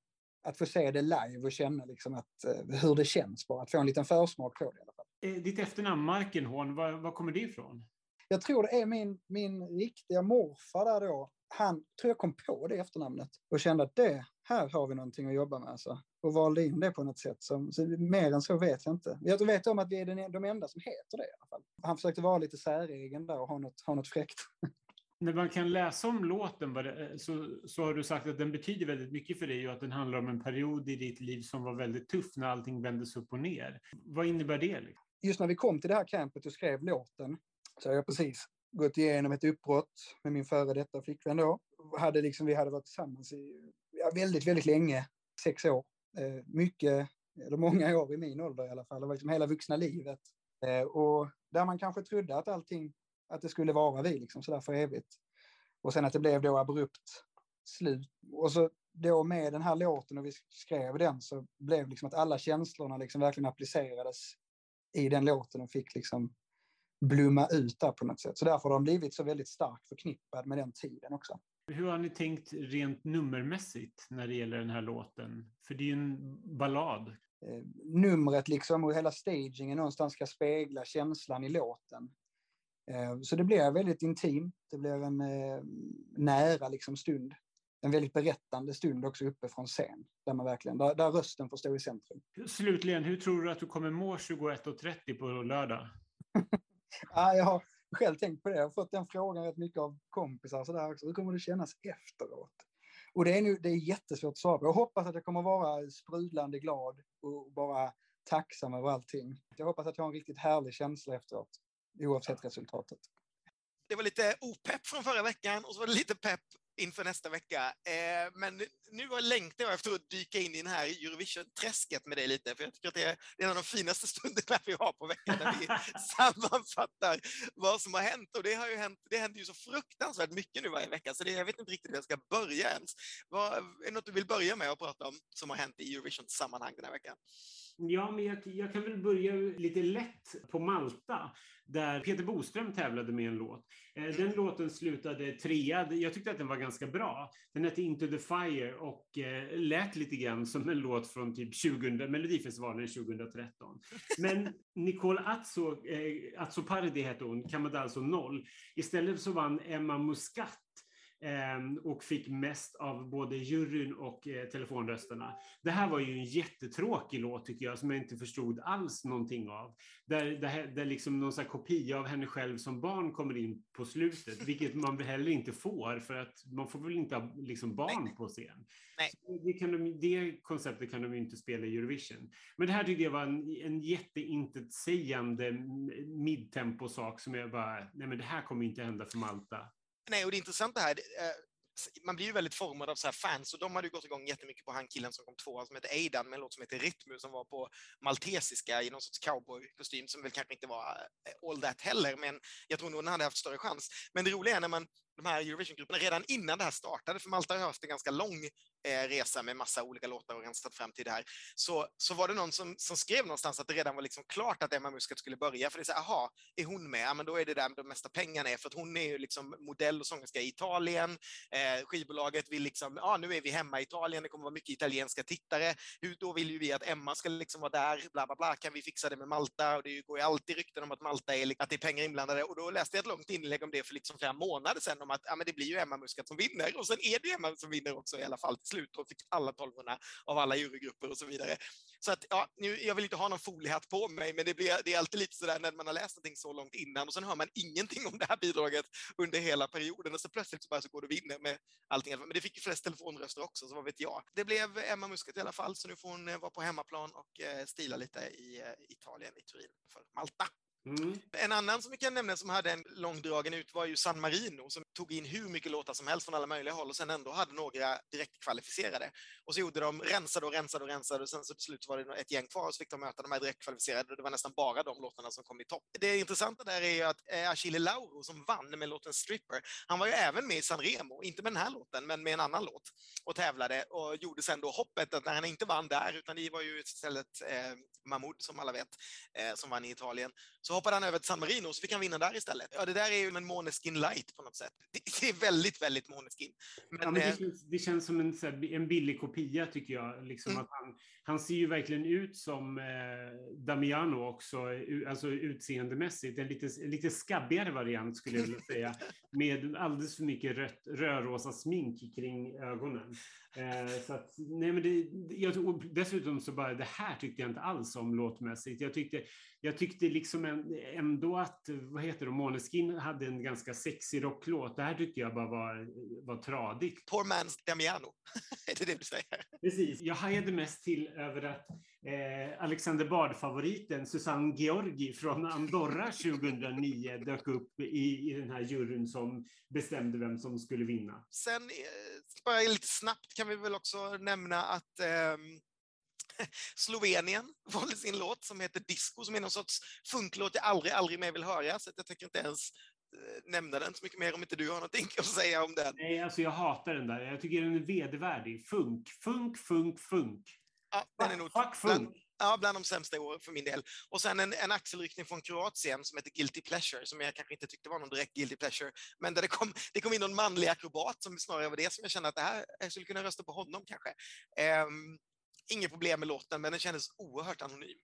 Speaker 4: att få se det live och känna liksom att, eh, hur det känns bara. Att få en liten försmak på det i alla fall.
Speaker 1: Eh, ditt efternamn Markenhorn, var, var kommer det ifrån?
Speaker 4: Jag tror det är min, min riktiga morfar där då. Han tror jag kom på det efternamnet och kände att det, här har vi någonting att jobba med. Alltså. Och valde in det på något sätt. Som, så mer än så vet jag inte. Jag vet om att vi är den, de enda som heter det i alla fall. Han försökte vara lite säregen där och ha något, ha något fräckt.
Speaker 1: när man kan läsa om låten eh, så, så har du sagt att den betyder väldigt mycket för dig och att den handlar om en period i ditt liv som var väldigt tuff när allting vändes upp och ner. Vad innebär det? Liksom?
Speaker 4: Just när vi kom till det här campet och skrev låten så har jag precis gått igenom ett uppbrott med min före detta flickvän då. Hade liksom, vi hade varit tillsammans i ja, väldigt, väldigt länge, sex år. Eh, mycket, eller många år i min ålder i alla fall, det var liksom hela vuxna livet. Eh, och där man kanske trodde att allting att det skulle vara vi liksom sådär för evigt. Och sen att det blev då abrupt slut. Och så då med den här låten och vi skrev den så blev liksom att alla känslorna liksom verkligen applicerades i den låten och fick liksom blomma ut där på något sätt. Så därför har de blivit så väldigt starkt förknippad med den tiden också.
Speaker 1: Hur har ni tänkt rent nummermässigt när det gäller den här låten? För det är ju en ballad.
Speaker 4: Eh, numret liksom och hela stagingen någonstans ska spegla känslan i låten. Eh, så det blir väldigt intimt, det blir en eh, nära liksom stund. En väldigt berättande stund också uppe från scen, där, man verkligen, där, där rösten får stå i centrum.
Speaker 1: Slutligen, hur tror du att du kommer må 21.30 på lördag?
Speaker 4: ja, jag har själv tänkt på det. Jag har fått den frågan rätt mycket av kompisar. Så där också. Hur kommer det kännas efteråt? Och det är, nu, det är jättesvårt att svara på. Jag hoppas att jag kommer vara sprudlande glad och bara tacksam över allting. Jag hoppas att jag har en riktigt härlig känsla efteråt oavsett resultatet.
Speaker 2: Det var lite opepp från förra veckan och så var det lite pepp inför nästa vecka. Eh, men nu längtar jag efter att dyka in i den här Eurovision-träsket med dig lite, för jag tycker att det är en av de finaste stunderna vi har på veckan, där vi sammanfattar vad som har hänt. Och det har ju hänt, det händer ju så fruktansvärt mycket nu varje vecka, så det, jag vet inte riktigt hur jag ska börja ens. Vad, är det något du vill börja med att prata om som har hänt i Eurovision-sammanhang den här veckan?
Speaker 1: Ja, men jag, jag, kan väl börja lite lätt på Malta, där Peter Boström tävlade med en låt. Eh, den mm. låten slutade trea. Jag tyckte att den var ganska bra. Den hette Into the Fire och eh, lät lite grann som en låt från typ 20, Melodifestivalen 2013. Men Nicole Azzo, eh, Azzopardi hette hon, kammade alltså noll. Istället så vann Emma Muscat och fick mest av både juryn och eh, telefonrösterna. Det här var ju en jättetråkig låt tycker jag, som jag inte förstod alls någonting av. Där, där, där liksom någon kopia av henne själv som barn kommer in på slutet, vilket man heller inte får, för att man får väl inte ha liksom barn
Speaker 2: Nej.
Speaker 1: på scen.
Speaker 2: Nej.
Speaker 1: Det, kan de, det konceptet kan de ju inte spela i Eurovision. Men det här tyckte jag var en, en jätteintetsägande midtempo-sak som jag bara, nej men det här kommer inte hända för Malta.
Speaker 2: Nej, och det intressanta här, eh, man blir ju väldigt formad av så här fans och de hade ju gått igång jättemycket på han killen som kom tvåa som heter Aidan med en låt som heter Rytmu som var på maltesiska i någon sorts cowboykostym som väl kanske inte var eh, all that heller, men jag tror nog den hade haft större chans. Men det roliga är när man, de här Eurovision-grupperna, redan innan det här startade, för Malta har haft en ganska lång eh, resa med massa olika låtar och rensat fram till det här, så, så var det någon som, som skrev någonstans att det redan var liksom klart att Emma Muscat skulle börja, för det är så här, aha, är hon med? Ja, men då är det där de mesta pengarna är, för att hon är ju liksom modell och sångerska i Italien, eh, skivbolaget vill liksom, ja nu är vi hemma i Italien, det kommer vara mycket italienska tittare, Hur, då vill ju vi att Emma ska liksom vara där, bla bla bla, kan vi fixa det med Malta? Och det går ju alltid rykten om att Malta är, att det är pengar inblandade, och då läste jag ett långt inlägg om det för liksom flera månader sedan, om att ja, men det blir ju Emma Muscat som vinner, och sen är det ju Emma som vinner också i alla fall till slut, och fick alla 1200 av alla jurygrupper och så vidare. Så att, ja, nu, jag vill inte ha någon foliehatt på mig, men det, blir, det är alltid lite sådär när man har läst någonting så långt innan och sen hör man ingenting om det här bidraget under hela perioden och så plötsligt så bara så går det och vinner med allting. Men det fick ju flest telefonröster också, så vad vet jag. Det blev Emma Muscat i alla fall, så nu får hon eh, vara på hemmaplan och eh, stila lite i eh, Italien, i Turin, för Malta.
Speaker 1: Mm.
Speaker 2: En annan som vi kan nämna som hade en långdragen ut var ju San Marino som tog in hur mycket låtar som helst från alla möjliga håll och sen ändå hade några direktkvalificerade. Och så gjorde de, rensade och rensade och rensade och sen så till slut var det ett gäng kvar och så fick de möta de här direktkvalificerade, och det var nästan bara de låtarna som kom i topp. Det intressanta där är ju att eh, Achille Lauro som vann med låten Stripper, han var ju även med i San Remo, inte med den här låten men med en annan låt och tävlade och gjorde sen då hoppet att när han inte vann där utan det var ju istället eh, Mahmoud som alla vet eh, som vann i Italien så hoppade han över till San Marino så fick han vinna där istället. Ja, det där är ju en Måneskin light på något sätt. Det, är väldigt, väldigt Måneskin. Men,
Speaker 1: Ja, men det,
Speaker 2: eh,
Speaker 1: känns, det känns som en, en billig kopia tycker jag. Liksom
Speaker 2: Mm.
Speaker 1: att han, han ser ju verkligen ut som eh, Damiano också, alltså utseendemässigt. En lite, lite skabbigare variant skulle jag vilja säga. Med alldeles för mycket rött, rödrosa smink kring ögonen. Eh, så att, nej men det, jag, dessutom så bara, det här tyckte jag inte alls om låtmässigt. Jag tyckte, jag tyckte liksom en, ändå att, vad heter det, Måneskin hade en ganska sexig rocklåt. Det här tyckte jag bara var, var tradigt.
Speaker 2: Poor man's Damiano. är det det du säger?
Speaker 1: Precis. Jag hajade mest till över att eh, Alexander Bard-favoriten Susanne Georgi från Andorra 2009 dök upp i, i den här juryn som bestämde vem som skulle vinna.
Speaker 2: Sen, eh, bara lite snabbt kan vi väl också nämna att ehm, Slovenien valde sin låt som heter Disco, som är någon sorts funklåt jag aldrig, aldrig mer vill höra, så jag tänker inte ens eh, nämna den så mycket mer om inte du har någonting att säga om den.
Speaker 1: Nej, alltså jag hatar den där. Jag tycker den är vedervärdig. Funk, funk, funk, funk.
Speaker 2: Ja, den är nog
Speaker 1: Fuck
Speaker 2: bland, ja, bland de sämsta i år för min del. Och sen en, en axelryckning från Kroatien som heter Guilty Pleasure, som jag kanske inte tyckte var någon direkt Guilty Pleasure, men där det kom, det kom in någon manlig akrobat som snarare var det som jag kände att det här, jag skulle kunna rösta på honom kanske. Um, inget problem med låten, men den kändes oerhört anonym.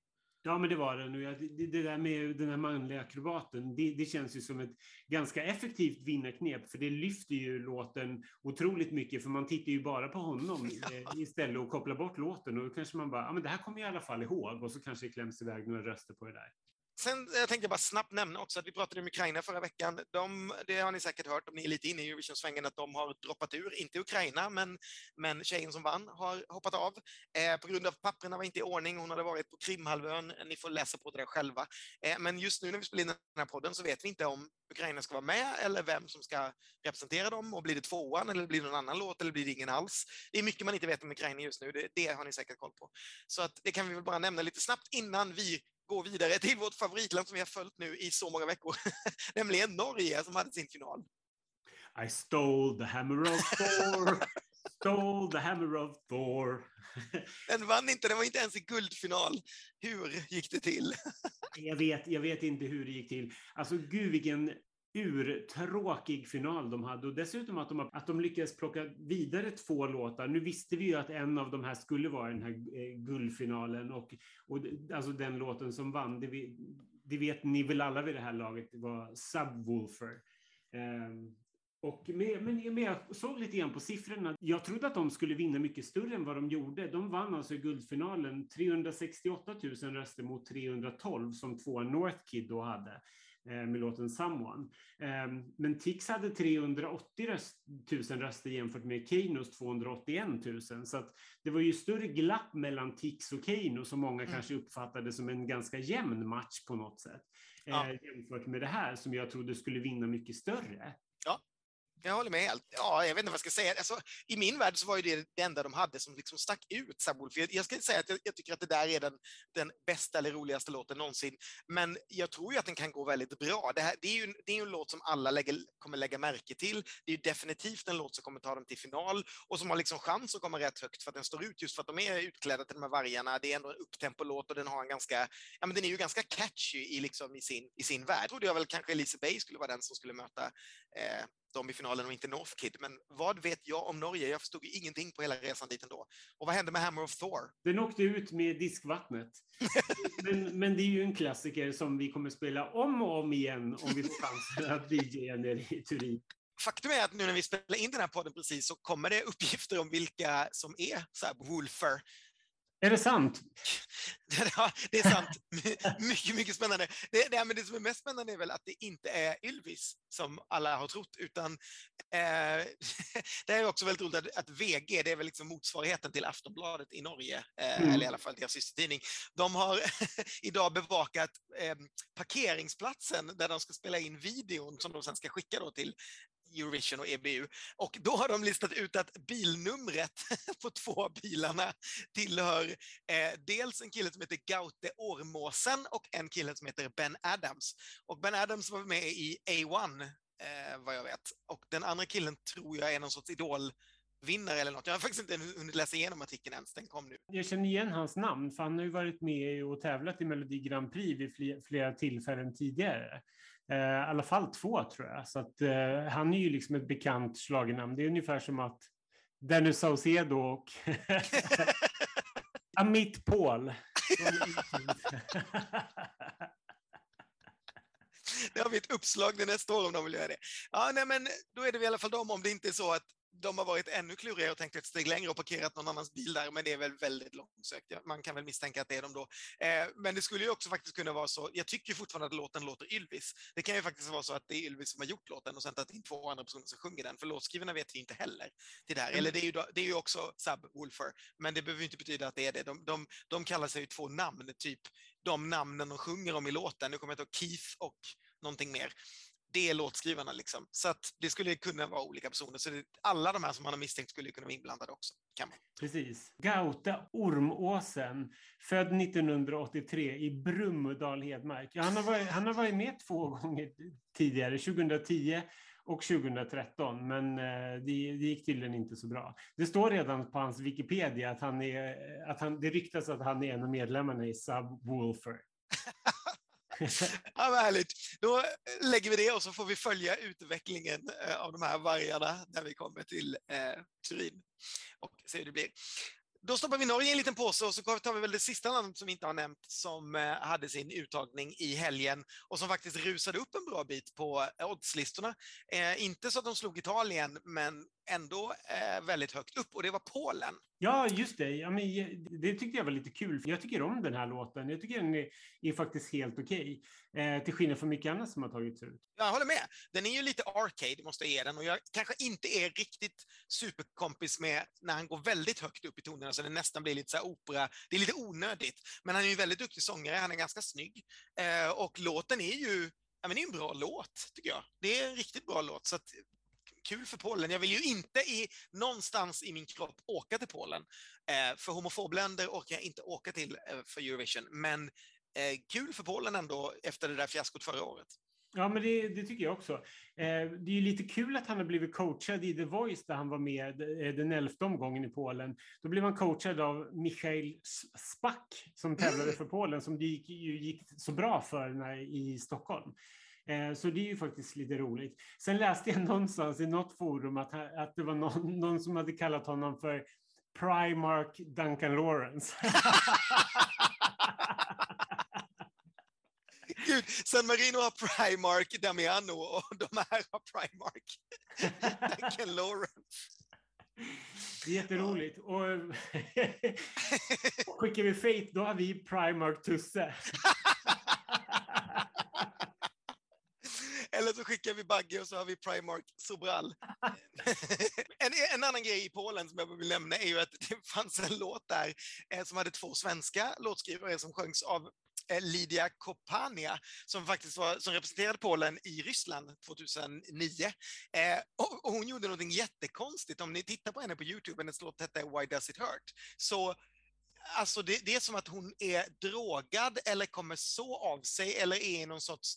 Speaker 1: Ja, men det var den. Och Det, det där med den här manliga akrobaten, det, det känns ju som ett ganska effektivt vinnarknep, för det lyfter ju låten otroligt mycket, för man tittar ju bara på honom eh, istället och kopplar bort låten och då kanske man bara, ja men det här kommer jag i alla fall ihåg och så kanske det kläms iväg några röster på det där.
Speaker 2: Sen eh, jag tänkte bara snabbt nämna också att vi pratade om Ukraina förra veckan. De, det har ni säkert hört om ni är lite inne i Eurovision-svängen att de har droppat ur, inte Ukraina, men, men tjejen som vann har hoppat av eh, på grund av att papperna var inte i ordning. Hon hade varit på Krimhalvön. Ni får läsa på det där själva. Eh, men just nu när vi spelar in den här podden så vet vi inte om Ukraina ska vara med eller vem som ska representera dem och blir det tvåan eller blir det någon annan låt eller blir det ingen alls? Det är mycket man inte vet om Ukraina just nu. Det, det har ni säkert koll på. Så att det kan vi väl bara nämna lite snabbt innan vi gå vidare till vårt favoritland som vi har följt nu i så många veckor, nämligen Norge som hade sin final.
Speaker 1: I stole the hammer of Thor, stole the hammer of Thor.
Speaker 2: Den vann inte, den var inte ens i guldfinal. Hur gick det till?
Speaker 1: Jag vet, jag vet inte hur det gick till. Alltså gud vilken urtråkig final de hade och dessutom att de, att de lyckades plocka vidare två låtar. Nu visste vi ju att en av de här skulle vara den här eh, guldfinalen och, och alltså den låten som vann, det, vi, det vet ni väl alla vid det här laget, det var Subwoofer. Um, Och med, men, men jag såg lite grann på siffrorna. Jag trodde att de skulle vinna mycket större än vad de gjorde. De vann alltså i guldfinalen 368 000 röster mot 312 som två Northkid då hade. Eh, med låten Someone. Ehm, men Tix hade 380 000 röster jämfört med Keynos 281 000. Så det var ju större glapp mellan Tix och Keyno som många mm. kanske uppfattade som en ganska jämn match på något sätt. Ja. Eh, jämfört med det här som jag trodde skulle vinna mycket större.
Speaker 2: Jag håller med helt. Ja, jag vet inte vad jag ska säga. Alltså, I min värld så var ju det det enda de hade som liksom stack ut. Subwolf. Jag, jag ska inte säga att jag, jag, tycker att det där är den, den bästa eller roligaste låten någonsin, men jag tror ju att den kan gå väldigt bra. Det, här, det är ju det är ju en låt som alla lägger, kommer lägga märke till. Det är ju definitivt en låt som kommer ta dem till final och som har liksom chans att komma rätt högt för att den står ut just för att de är utklädda till de här vargarna. Det är ändå en upptempolåt, och den har en ganska, ja men den är ju ganska catchy i, liksom, i, sin, i sin värld. Jag trodde jag väl kanske Elise Bay skulle vara den som skulle möta eh, dem i finalen och inte Northkid. Men vad vet jag om Norge? Jag förstod ju ingenting på hela resan dit ändå. Och vad hände med Hammer of Thor?
Speaker 1: Den åkte ut med diskvattnet. men, men det är ju en klassiker som vi kommer spela om och om igen om vi får chansen att DJa nere i Turin.
Speaker 2: Faktum är att nu när vi spelar in den här podden precis så kommer det uppgifter om vilka som är så här Wolfer
Speaker 1: är det sant?
Speaker 2: Ja, det är sant. mycket, mycket spännande. Det, det, men det som är mest spännande är väl att det inte är Ylvis som alla har trott, utan eh, det är också väldigt roligt att, att, VG, det är väl liksom motsvarigheten till Aftonbladet i Norge, eh, mm. eller i alla fall deras systertidning. De har idag bevakat eh, parkeringsplatsen där de ska spela in videon som de sen ska skicka då till Eurovision och EBU. Och då har de listat ut att bilnumret på två av bilarna tillhör eh, dels en kille som heter Gaute Ormåsen och en kille som heter Ben Adams. Och Ben Adams var med i A1, eh, vad jag vet. Och den andra killen tror jag är någon sorts idol vinnare eller något. Jag har faktiskt inte hunnit läsa igenom artikeln ens, den kom nu.
Speaker 1: Jag känner igen hans namn, för han har ju varit med och tävlat i Melodi Grand Prix vid flera tillfällen tidigare. Eh, I alla fall två tror jag. Så att, eh, han är ju liksom ett bekant schlagernamn. Det är ungefär som att Dennis Saucedo och Amit Paul.
Speaker 2: det har vi ett uppslag till nästa år om de vill göra det. Ja, nej, men då är det i alla fall de om det inte är så att de har varit ännu klurigare och tänkt ett steg längre och parkerat någon annans bil där, men det är väl väldigt långsökt. Man kan väl misstänka att det är de då. Eh, men det skulle ju också faktiskt kunna vara så, jag tycker fortfarande att låten låter Ylvis. Det kan ju faktiskt vara så att det är Ylvis som har gjort låten och sen tagit in två andra personer som sjunger den, för låtskrivarna vet vi inte heller till det här. Eller det är ju, det är ju också Subwoolfer, men det behöver inte betyda att det är det. De, de, de kallar sig ju två namn, typ de namnen de sjunger om i låten. Nu kommer jag ihåg Keith och någonting mer det är låtskrivarna. Liksom. Så att det skulle kunna vara olika personer. Så det, alla de här som man har misstänkt skulle kunna vara inblandade också. Kan man.
Speaker 1: Precis. Gauta Ormåsen, född 1983 i Brummedal, Hedmark. Ja, han, har varit, han har varit med två gånger tidigare, 2010 och 2013, men eh, det, det gick tydligen inte så bra. Det står redan på hans Wikipedia att, han är, att han, det ryktas att han är en av medlemmarna i Subwoolfer
Speaker 2: ja, vad härligt. Då eh, lägger vi det och så får vi följa utvecklingen eh, av de här vargarna när vi kommer till eh, Turin och se hur det blir. Då stoppar vi Norge i en liten påse och så tar vi väl det sista landet som vi inte har nämnt som eh, hade sin uttagning i helgen och som faktiskt rusade upp en bra bit på oddslistorna. Eh, inte så att de slog Italien, men ändå eh, väldigt högt upp och det var Polen.
Speaker 1: Ja, just det. Ja, men, det tyckte jag var lite kul. Jag tycker om den här låten. Jag tycker den är, är faktiskt helt okej. Okay. Eh, till skillnad från mycket annat som har tagits ut.
Speaker 2: Jag håller med. Den är ju lite arcade, måste jag ge den. Och jag kanske inte är riktigt superkompis med när han går väldigt högt upp i tonerna så det nästan blir lite så opera. Det är lite onödigt. Men han är ju en väldigt duktig sångare. Han är ganska snygg. Eh, och låten är ju Ja, men det är en bra låt, tycker jag. Det är en riktigt bra låt. Så kul för Polen. Jag vill ju inte i, någonstans i min kropp åka till Polen. Eh, för homofobländer orkar jag inte åka till eh, för Eurovision. Men eh, kul för Polen ändå efter det där fiaskot förra året.
Speaker 1: Ja, men det, det, tycker jag också. Eh, det är ju lite kul att han har blivit coachad i The Voice där han var med eh, den elfte omgången i Polen. Då blev han coachad av Michael Spack som tävlade mm. för Polen som det gick, gick så bra för när, i Stockholm. Eh, så det är ju faktiskt lite roligt. Sen läste jag någonstans i något forum att, att det var någon, någon som hade kallat honom för Primark Duncan Lawrence.
Speaker 2: Gud, San Marino har Primark, Damiano och de här har Primark. Duncan Lawrence.
Speaker 1: Jätteroligt. Och skickar vi Fate, då har vi Primark Tusse.
Speaker 2: Eller så skickar vi Bagge och så har vi Primark Sobral. en, en annan grej i Polen som jag vill nämna är ju att det fanns en låt där eh, som hade två svenska låtskrivare som sjöngs av eh, Lydia Kopania som faktiskt var, som representerade Polen i Ryssland 2009. Eh, och, och, hon gjorde någonting jättekonstigt. Om ni tittar på henne på Youtube, hennes låt hette Why Does It Hurt? Så Alltså det, det, är som att hon är drogad eller kommer så av sig eller är i någon sorts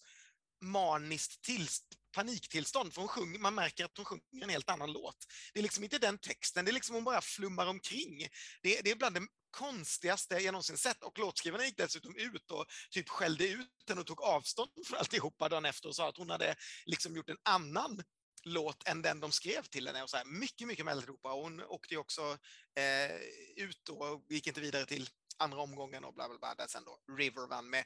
Speaker 2: maniskt tillstånd paniktillstånd, för hon sjunger, man märker att hon sjunger en helt annan låt. Det är liksom inte den texten, det är liksom hon bara flummar omkring. Det, det är bland det konstigaste jag någonsin sett och låtskrivaren gick dessutom ut och typ skällde ut henne och tog avstånd från alltihopa dagen efter och sa att hon hade liksom gjort en annan låt än den de skrev till henne. Och så här, mycket, mycket Melodropa. Och hon åkte ju också eh, ut och gick inte vidare till andra omgången och bla bla bla, där sen då River vann med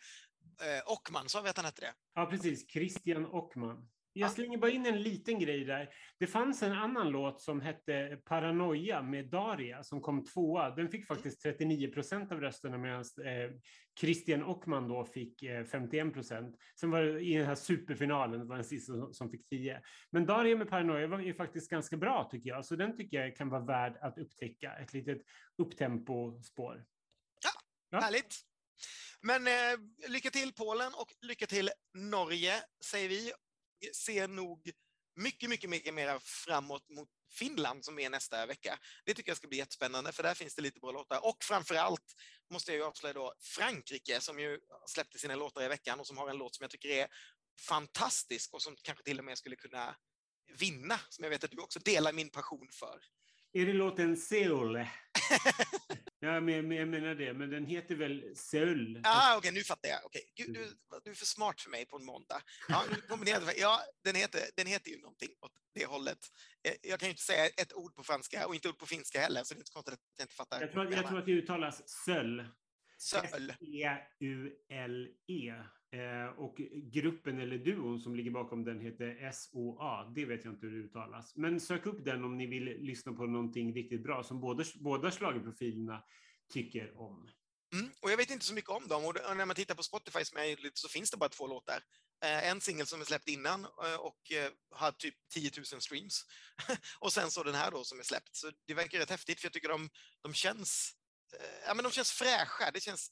Speaker 2: eh, Ockman, så vet att han hette det.
Speaker 1: Ja, precis. Christian Ockman. Jag slänger bara in en liten grej där. Det fanns en annan låt som hette Paranoia med Daria som kom tvåa. Den fick faktiskt 39 procent av rösterna medan eh, Christian Ockman då fick eh, 51 procent. Sen var det i den här superfinalen, det var den sista som fick 10. Men Daria med Paranoia var ju faktiskt ganska bra tycker jag, så den tycker jag kan vara värd att upptäcka. Ett litet upptempo-spår.
Speaker 2: Ja, ja, härligt. Men eh, lycka till Polen och lycka till Norge, säger vi ser nog mycket, mycket, mycket mer framåt mot Finland som är nästa vecka. Det tycker jag ska bli jättespännande för där finns det lite bra låtar och framför allt måste jag ju avslöja då Frankrike som ju släppte sina låtar i veckan och som har en låt som jag tycker är fantastisk och som kanske till och med skulle kunna vinna, som jag vet att du också delar min passion för.
Speaker 1: Är det låten Seoul? ja, men, jag menar det, men den heter väl Seul?
Speaker 2: Ah, Okej, okay, nu fattar jag. Okay. Gud, du, du, är för smart för mig på en måndag. Ja, ja den, heter, den heter ju någonting åt det hållet. Eh, jag kan ju inte säga ett ord på franska och inte ord på finska heller, så det är inte konstigt att jag inte fattar.
Speaker 1: Jag tror, jag tror att det uttalas Söl.
Speaker 2: Söl.
Speaker 1: S-E-U-L-E. Eh, och gruppen eller duon som ligger bakom den heter SOA. Det vet jag inte hur det uttalas. Men sök upp den om ni vill lyssna på någonting riktigt bra som båda, båda schlagerprofilerna tycker om.
Speaker 2: Mm, och jag vet inte så mycket om dem och när man tittar på Spotify som jag så finns det bara två låtar. Eh, en singel som är släppt innan eh, och har typ 10 000 streams. och sen så den här då som är släppt. Så det verkar rätt häftigt för jag tycker de, de känns ja, men de känns fräscha. Det känns,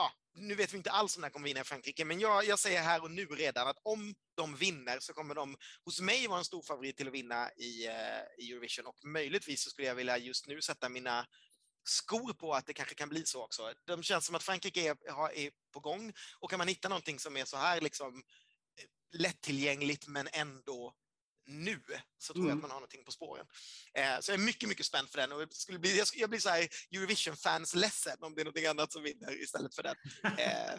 Speaker 2: ja, nu vet vi inte alls om det kommer vinna i Frankrike, men jag, jag säger här och nu redan att om de vinner så kommer de hos mig vara en stor favorit till att vinna i, eh, i Eurovision och möjligtvis så skulle jag vilja just nu sätta mina skor på att det kanske kan bli så också. De känns som att Frankrike är, är på gång och kan man hitta någonting som är så här liksom eh, lättillgängligt men ändå nu så tror mm. jag att man har någonting på spåren. Eh, så jag är mycket, mycket spänd för den och skulle bli, jag, jag blir så här Eurovision-fans ledsen om det är någonting annat som vinner istället för den. Eh.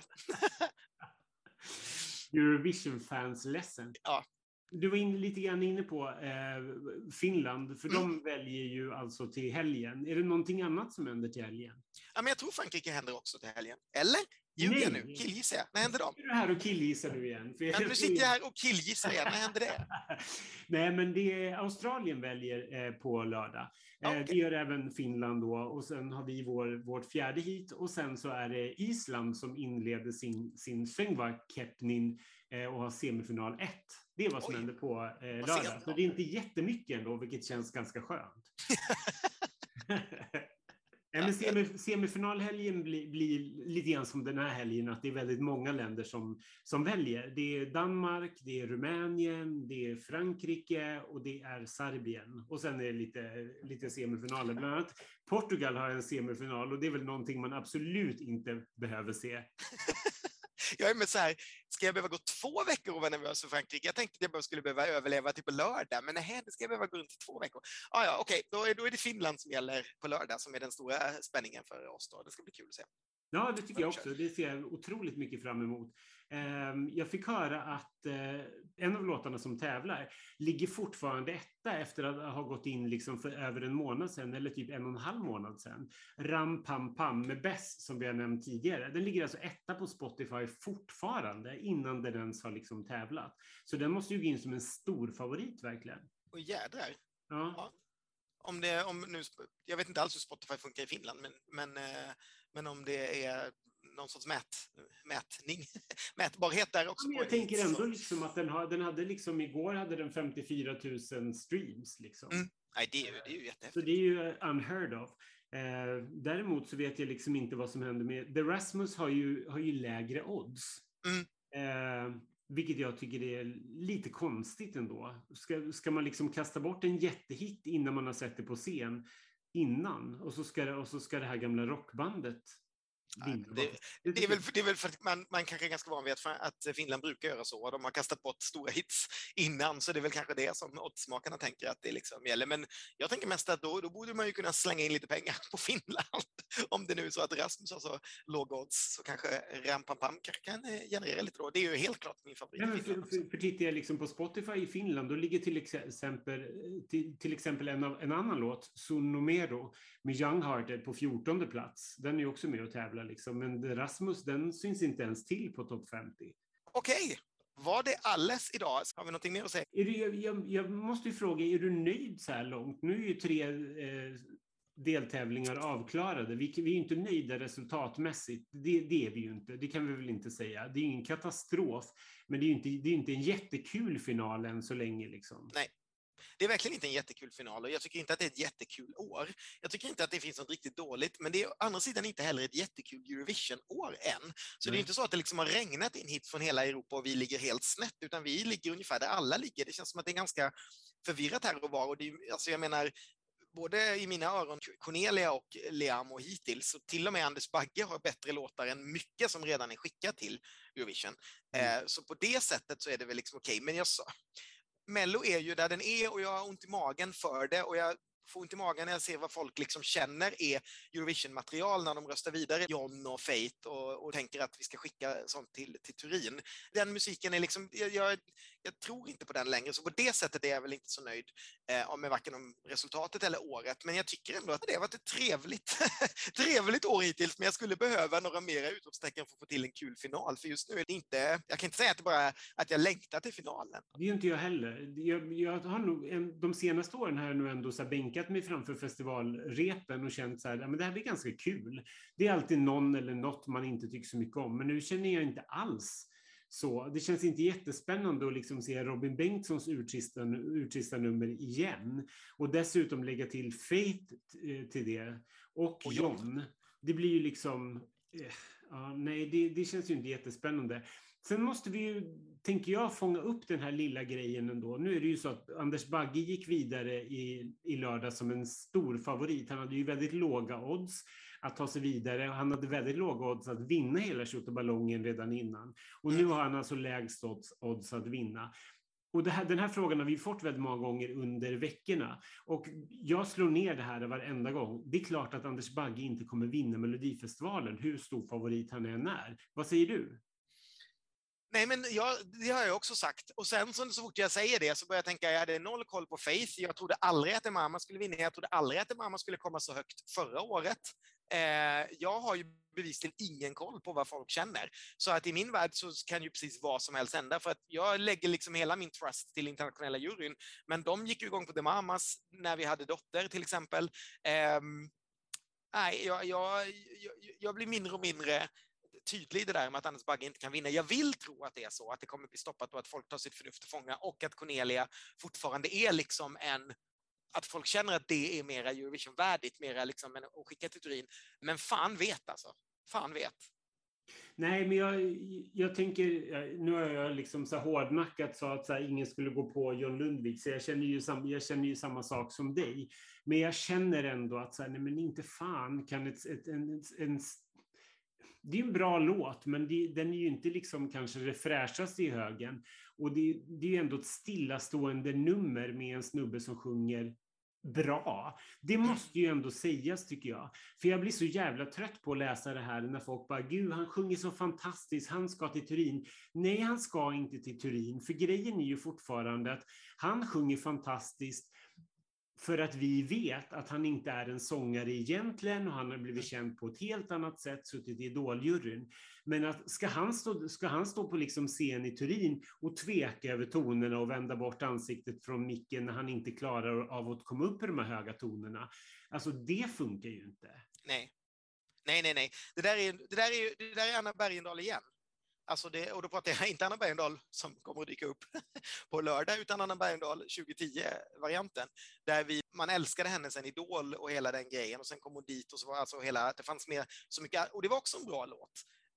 Speaker 1: Eurovision-fans ledsen?
Speaker 2: Ja.
Speaker 1: Du var in, lite grann inne på eh, Finland, för mm. de väljer ju alltså till helgen. Är det någonting annat som händer till helgen?
Speaker 2: Ja, men jag tror Frankrike händer också till helgen. Eller? Ljuger jag nu? Killgissar jag? När händer de?
Speaker 1: Nu är du här och killgissar nu igen.
Speaker 2: För men nu sitter jag här och killgissar igen. När händer det?
Speaker 1: Nej, men det är Australien väljer eh, på lördag. Eh, okay. Det gör även Finland då. Och sen har vi vår, vårt fjärde hit. Och sen så är det Island som inleder sin, sin Söngva-Kepnin och har semifinal 1. Det är vad som Oj. händer på eh, lördag. Så det är inte jättemycket ändå, vilket känns ganska skönt. Ja, men semif semifinalhelgen blir, blir lite grann som den här helgen, att det är väldigt många länder som, som väljer. Det är Danmark, det är Rumänien, det är Frankrike och det är Serbien. Och sen är det lite, lite semifinaler. Bland annat Portugal har en semifinal och det är väl någonting man absolut inte behöver se.
Speaker 2: jag är med så här, ska jag behöva gå två veckor och vara nervös för Frankrike? Jag tänkte att jag skulle behöva överleva till på lördag, men nej, det ska jag behöva gå runt i två veckor. Ah, ja, okej, okay. då, är, då är det Finland som gäller på lördag som är den stora spänningen för oss. Då. Det ska bli kul att se.
Speaker 1: Ja, det tycker jag också. Det ser jag otroligt mycket fram emot. Ehm, jag fick höra att eh, en av låtarna som tävlar ligger fortfarande etta efter att ha gått in liksom för över en månad sedan, eller typ en och en halv månad sedan. Ram Pam Pam med Bess, som vi har nämnt tidigare. Den ligger alltså etta på Spotify fortfarande, innan den ens har liksom tävlat. Så den måste ju gå in som en stor favorit verkligen.
Speaker 2: Och jädrar.
Speaker 1: Ja.
Speaker 2: Ja. Om det, om nu, jag vet inte alls hur Spotify funkar i Finland, men, men, eh, men om det är någon sorts mät, mätning, mätbarhet där också. På
Speaker 1: jag tänker ändå
Speaker 2: så-
Speaker 1: liksom att den, har, den hade liksom igår hade den 54 000 streams. Liksom.
Speaker 2: Mm. Nej, det är ju, det är ju
Speaker 1: Så
Speaker 2: jättehäftigt.
Speaker 1: det är ju unheard of. Eh, däremot så vet jag liksom inte vad som händer med... The Rasmus har ju, har ju lägre odds.
Speaker 2: Mm.
Speaker 1: Eh, vilket jag tycker är lite konstigt ändå. Ska, ska man liksom kasta bort en jättehit innan man har sett det på scen innan? Och så ska och så ska det här gamla rockbandet
Speaker 2: Nej, det- Det är, väl, det är väl för att man, man kanske är ganska van vid att, Finland brukar göra så. De har kastat bort stora hits innan, så det är väl kanske det som oddsmakarna tänker att det liksom gäller. Men jag tänker mest att då, då borde man ju kunna slänga in lite pengar på Finland. Om det nu är så att Rasmus har så låga odds så kanske Ram Pam Pam kanske kan eh, generera lite då. Det är ju helt klart min favorit Finland.
Speaker 1: för, för, för tittar jag liksom på Spotify i Finland, då ligger till exempel, till, till exempel en, av, en annan låt, Sun Numero, med Young Hearted på 14 plats. Den är ju också med och tävlar, liksom. men Rasmus, den syns inte ens till på topp 50.
Speaker 2: Okej, var det alles idag? Har vi någonting mer att säga?
Speaker 1: Du, jag, jag, jag måste ju fråga, är du nöjd så här långt? Nu är ju tre eh, deltävlingar avklarade. Vi, vi är ju inte nöjda resultatmässigt. Det, det är vi ju inte. Det kan vi väl inte säga. Det är ingen katastrof, men det är ju inte, det är inte en jättekul final än så länge. Liksom.
Speaker 2: Det är verkligen inte en jättekul final och jag tycker inte att det är ett jättekul år. Jag tycker inte att det finns något riktigt dåligt, men det är å andra sidan inte heller ett jättekul Eurovision-år än. Så det
Speaker 1: Nej.
Speaker 2: är inte så att det liksom har regnat in hit från hela Europa och vi ligger helt snett, utan vi ligger ungefär där alla ligger. Det känns som att det är ganska förvirrat här och var. Och det är, alltså jag menar, både i mina öron, Cornelia och Liam och hittills, och till och med Anders Bagge har bättre låtar än mycket som redan är skickat till Eurovision. Eh, så på det sättet så är det väl liksom okej. Men jag sa, Mello är ju där den är och jag har ont i magen för det och jag får ont i magen när jag ser vad folk liksom känner är Eurovision-material när de röstar vidare John och Fate och, och tänker att vi ska skicka sånt till, till Turin. Den musiken är liksom, jag, jag, jag tror inte på den längre, så på det sättet är jag väl inte så nöjd eh, med varken om resultatet eller året. Men jag tycker ändå att det har varit ett trevligt, trevligt år hittills, men jag skulle behöva några mera utropstecken för att få till en kul final, för just nu är det inte, jag kan inte säga att det bara är att jag längtar till finalen.
Speaker 1: Det är inte jag heller. Jag, jag har nog, en- de senaste åren har jag nog ändå så här bänkat mig framför festivalrepen och känt så här, men det här blir ganska kul. Det är alltid någon eller något man inte tycker så mycket om, men nu känner jag inte alls så. Det känns inte jättespännande att liksom se Robin Bengtssons urtista- urtista-nummer igen och dessutom lägga till Faith eh, till det och,
Speaker 2: Och John.
Speaker 1: John. Det blir ju liksom, eh, ja, nej, det, det känns ju inte jättespännande. Sen måste vi ju, tänker jag, fånga upp den här lilla grejen ändå. Nu är det ju så att Anders Bagge gick vidare i, i lördag som en stor favorit. Han hade ju väldigt låga odds att ta sig vidare. och Han hade väldigt låga odds att vinna hela Tjottaballongen redan innan. Och nu har han alltså lägst odds, odds att vinna. Och här, den här frågan har vi fått väldigt många gånger under veckorna. Och jag slår ner det här varenda gång. Det är klart att Anders Bagge inte kommer vinna Melodifestivalen, hur stor favorit han än är. Vad säger du?
Speaker 2: Nej, men jag, det har jag också sagt. Och sen så, så fort jag säger det så börjar jag tänka, jag hade noll koll på Faith. Jag trodde aldrig att Emama skulle vinna. Jag trodde aldrig att Emama skulle komma så högt förra året. Eh, jag har ju bevisligen ingen koll på vad folk känner. Så att i min värld så kan ju precis vad som helst hända. För att jag lägger liksom hela min trust till internationella juryn. Men de gick ju igång på The Mamas när vi hade Dotter till exempel. Eh, nej, jag, jag, jag, jag blir mindre och mindre tydlig i det där med att Anders Bagge inte kan vinna. Jag vill tro att det är så, att det kommer bli stoppat och att folk tar sitt förnuft till fånga och att Cornelia fortfarande är liksom en att folk känner att det är mera Eurovision-värdigt, mera liksom att skicka till Turin. Men fan vet alltså. Fan vet.
Speaker 1: Nej, men jag, jag tänker, nu har jag liksom så hårdnackat så att så här, ingen skulle gå på John Lundvik, så jag känner ju, sam, jag känner ju samma sak som dig. Men jag känner ändå att så här, nej, men inte fan kan ett, ett, en, en, det är en bra låt, men det, den är ju inte liksom kanske det fräschaste i högen. Och det, det är ju ändå ett stillastående nummer med en snubbe som sjunger bra. Det måste ju ändå sägas tycker jag. För jag blir så jävla trött på att läsa det här när folk bara, gud han sjunger så fantastiskt, han ska till Turin. Nej, han ska inte till Turin, för grejen är ju fortfarande att han sjunger fantastiskt för att vi vet att han inte är en sångare egentligen och han har blivit känd på ett helt annat sätt, suttit i Idoljuryn. Men att ska han stå, ska han stå på liksom scen i Turin och tveka över tonerna och vända bort ansiktet från micken när han inte klarar av att komma upp i de här höga tonerna? Alltså det funkar ju inte.
Speaker 2: Nej. Nej, nej, nej. Det där är, det där är, det där är Anna Bergendahl igen. Alltså det, och då pratar jag inte Anna Bergendahl som kommer att dyka upp på lördag, utan Anna Bergendahl 2010-varianten, där vi, man älskade henne sen Idol och hela den grejen och sen kom hon dit och så var alltså hela, det fanns med så mycket, och det var också en bra låt,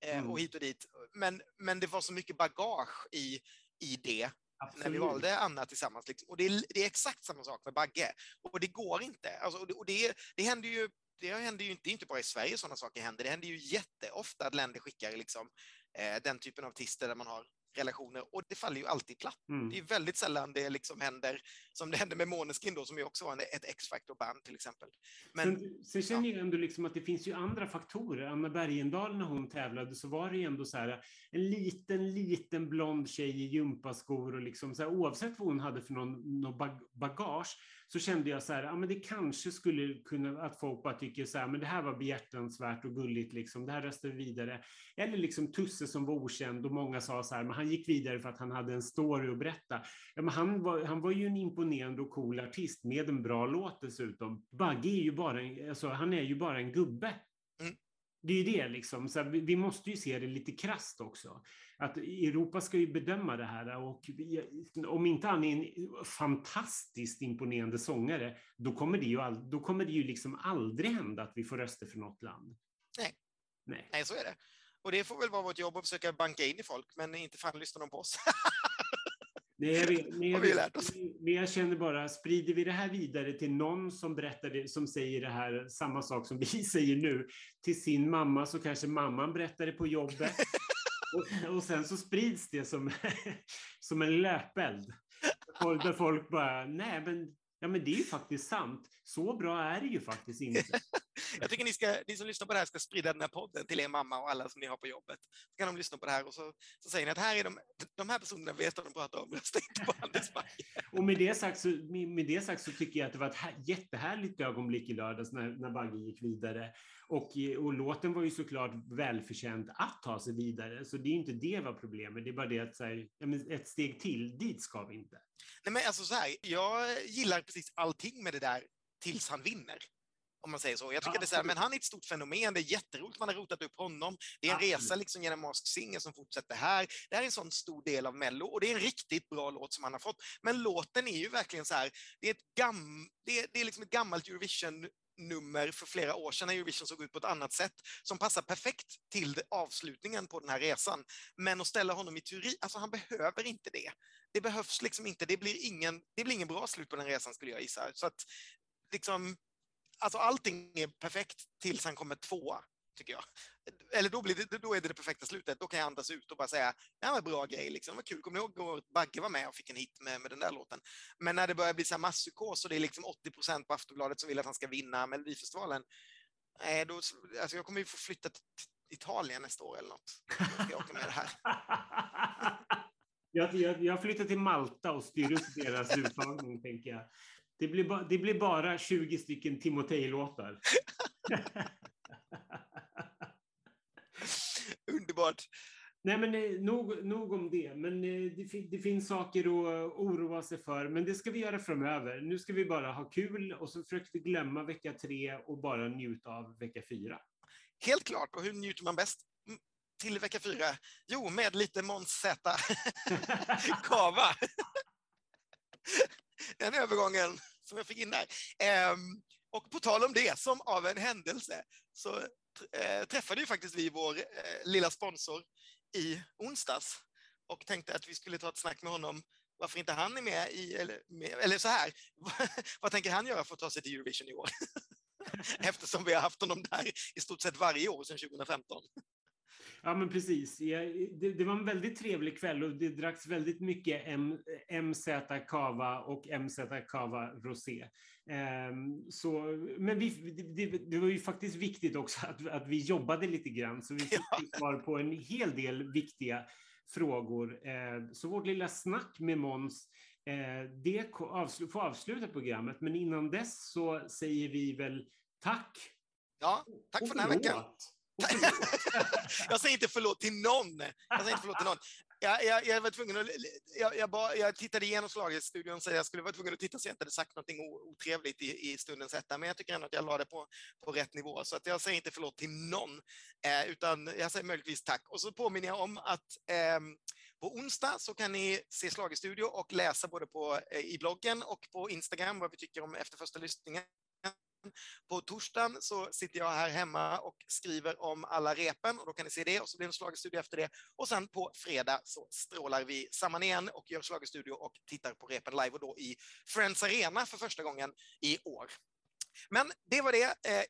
Speaker 2: eh, mm. och hit och dit, men, men det var så mycket bagage i, i det Absolut. när vi valde Anna tillsammans. Liksom. Och det är, det är, exakt samma sak med Bagge. Och det går inte. Alltså, och det, och det, det händer ju det händer ju inte, inte bara i Sverige sådana saker händer, det händer ju jätteofta att länder skickar liksom Eh, den typen av artister där man har relationer och det faller ju alltid platt. Mm. Det är väldigt sällan det liksom händer som det hände med Måneskin då som ju också var ett X-Factor-band till exempel.
Speaker 1: Men, sen, sen känner ja. jag ändå liksom att det finns ju andra faktorer. Anna Bergendahl när hon tävlade så var det ju ändå så här en liten, liten blond tjej i gympaskor och liksom så här, oavsett vad hon hade för någon, någon bagage så kände jag så här, ja men det kanske skulle kunna, att folk bara tycker så här, men det här var behjärtansvärt och gulligt liksom, det här röstar vi vidare. Eller liksom Tusse som var okänd och många sa så här, men han gick vidare för att han hade en story att berätta. Ja, men han, var, han var ju en imponerande och cool artist med en bra låt dessutom. Bagge är ju bara, en, alltså, han är ju bara en gubbe. Mm. Det är ju det liksom, så vi måste ju se det lite krast också att Europa ska ju bedöma det här och om inte han är en fantastiskt imponerande sångare, då kommer det ju, all, då kommer det ju liksom aldrig hända att vi får röster för något land.
Speaker 2: Nej. Nej. Nej, så är det. Och det får väl vara vårt jobb att försöka banka in i folk, men inte fan lyssnar de på oss.
Speaker 1: Nej, jag, vet, nej, jag, vet, men jag känner bara, sprider vi det här vidare till någon som berättar det, som säger det här, samma sak som vi säger nu, till sin mamma så kanske mamman berättar det på jobbet. Och, och sen så sprids det som, som en löpeld. Där folk bara, nej men, ja, men det är ju faktiskt sant. Så bra är det ju faktiskt inte.
Speaker 2: Jag tycker ni, ska, ni som lyssnar på det här ska sprida den här podden till er mamma och alla som ni har på jobbet. Så kan de lyssna på det här och så, så säger ni att här är de, de här personerna vet vad de pratar om, rösta inte på Anders Bagge.
Speaker 1: Och med det, sagt så, med det sagt så tycker jag att det var ett jättehärligt ögonblick i lördags när, när Bagge gick vidare. Och, och låten var ju såklart välförtjänt att ta sig vidare, så det är inte det var problemet. Det är bara det att här, ett steg till, dit ska vi inte.
Speaker 2: Nej, men alltså så här, jag gillar precis allting med det där tills han vinner om man säger så. Jag tycker ja, det är här, men han är ett stort fenomen, det är jätteroligt man har rotat upp honom. Det är en absolut. resa liksom genom Mask Singer som fortsätter här. Det här är en sån stor del av Mello och det är en riktigt bra låt som han har fått. Men låten är ju verkligen så här, det är ett, gam, det är, det är liksom ett gammalt Eurovision nummer för flera år sedan när Eurovision såg ut på ett annat sätt som passar perfekt till avslutningen på den här resan. Men att ställa honom i Turin, alltså han behöver inte det. Det behövs liksom inte, det blir ingen, det blir ingen bra slut på den resan skulle jag gissa. Så att liksom, alltså allting är perfekt tills han kommer tvåa, tycker jag. Eller då, blir det, då är det det perfekta slutet. Då kan jag andas ut och bara säga, det var bra grej, liksom. det var kul. Kommer ni ihåg att Bagge var med och fick en hit med, med den där låten? Men när det börjar bli så här masspsykos och det är liksom 80 procent på Aftonbladet som vill att han ska vinna Melodifestivalen, nej, då, alltså jag kommer ju få flytta till Italien nästa år eller något. Jag åker med det här.
Speaker 1: Jag, jag, jag flyttar till Malta och styr upp deras uttagning, tänker jag. Det blir, ba, det blir bara 20 stycken Timotej-låtar.
Speaker 2: Underbart.
Speaker 1: Nej, men eh, nog, nog om det. Men eh, det, det, finns saker att oroa sig för. Men det ska vi göra framöver. Nu ska vi bara ha kul och så försöker vi glömma vecka tre och bara njuta av vecka fyra.
Speaker 2: Helt klart. Och hur njuter man bäst till vecka fyra? Jo, med lite Måns Z. Kava. Den övergången som jag fick in där. Ehm, och på tal om det, som av en händelse, så eh, träffade ju faktiskt vi vår eh, lilla sponsor i onsdags och tänkte att vi skulle ta ett snack med honom varför inte han är med i, eller, med, eller så här, vad tänker han göra för att ta sig till Eurovision i år? Eftersom vi har haft honom där i stort sett varje år sedan 2015.
Speaker 1: Ja, men precis. Det, det, var en väldigt trevlig kväll och det dracks väldigt mycket M, MZ Cava och MZ Cava Rosé. Um, så, men vi, det, det, var ju faktiskt viktigt också att, att vi jobbade lite grann, så vi fick ja. svar på en hel del viktiga frågor. Uh, så vårt lilla snack med Måns uh, det avsl får avsluta programmet, men innan dess så säger vi väl tack.
Speaker 2: Ja, tack för den här veckan. jag säger inte förlåt till någon. Jag säger inte förlåt till någon. Jag, jag, jag var tvungen att, jag, jag, bara, jag tittade igenom Slagstudion så jag skulle vara tvungen att titta så jag inte hade sagt något otrevligt i, i stundens hetta, men jag tycker ändå att jag la det på, på rätt nivå. Så att jag säger inte förlåt till någon, eh, utan jag säger möjligtvis tack. Och så påminner jag om att eh, på onsdag så kan ni se Slagestudio och läsa både på, eh, i bloggen och på Instagram vad vi tycker om efter första lyssningen. På torsdagen så sitter jag här hemma och skriver om alla repen och då kan ni se det och så blir det en slagerstudio efter det. Och sen på fredag så strålar vi samman igen och gör slagerstudio och tittar på repen live och då i Friends Arena för första gången i år. Men det var det. Eh,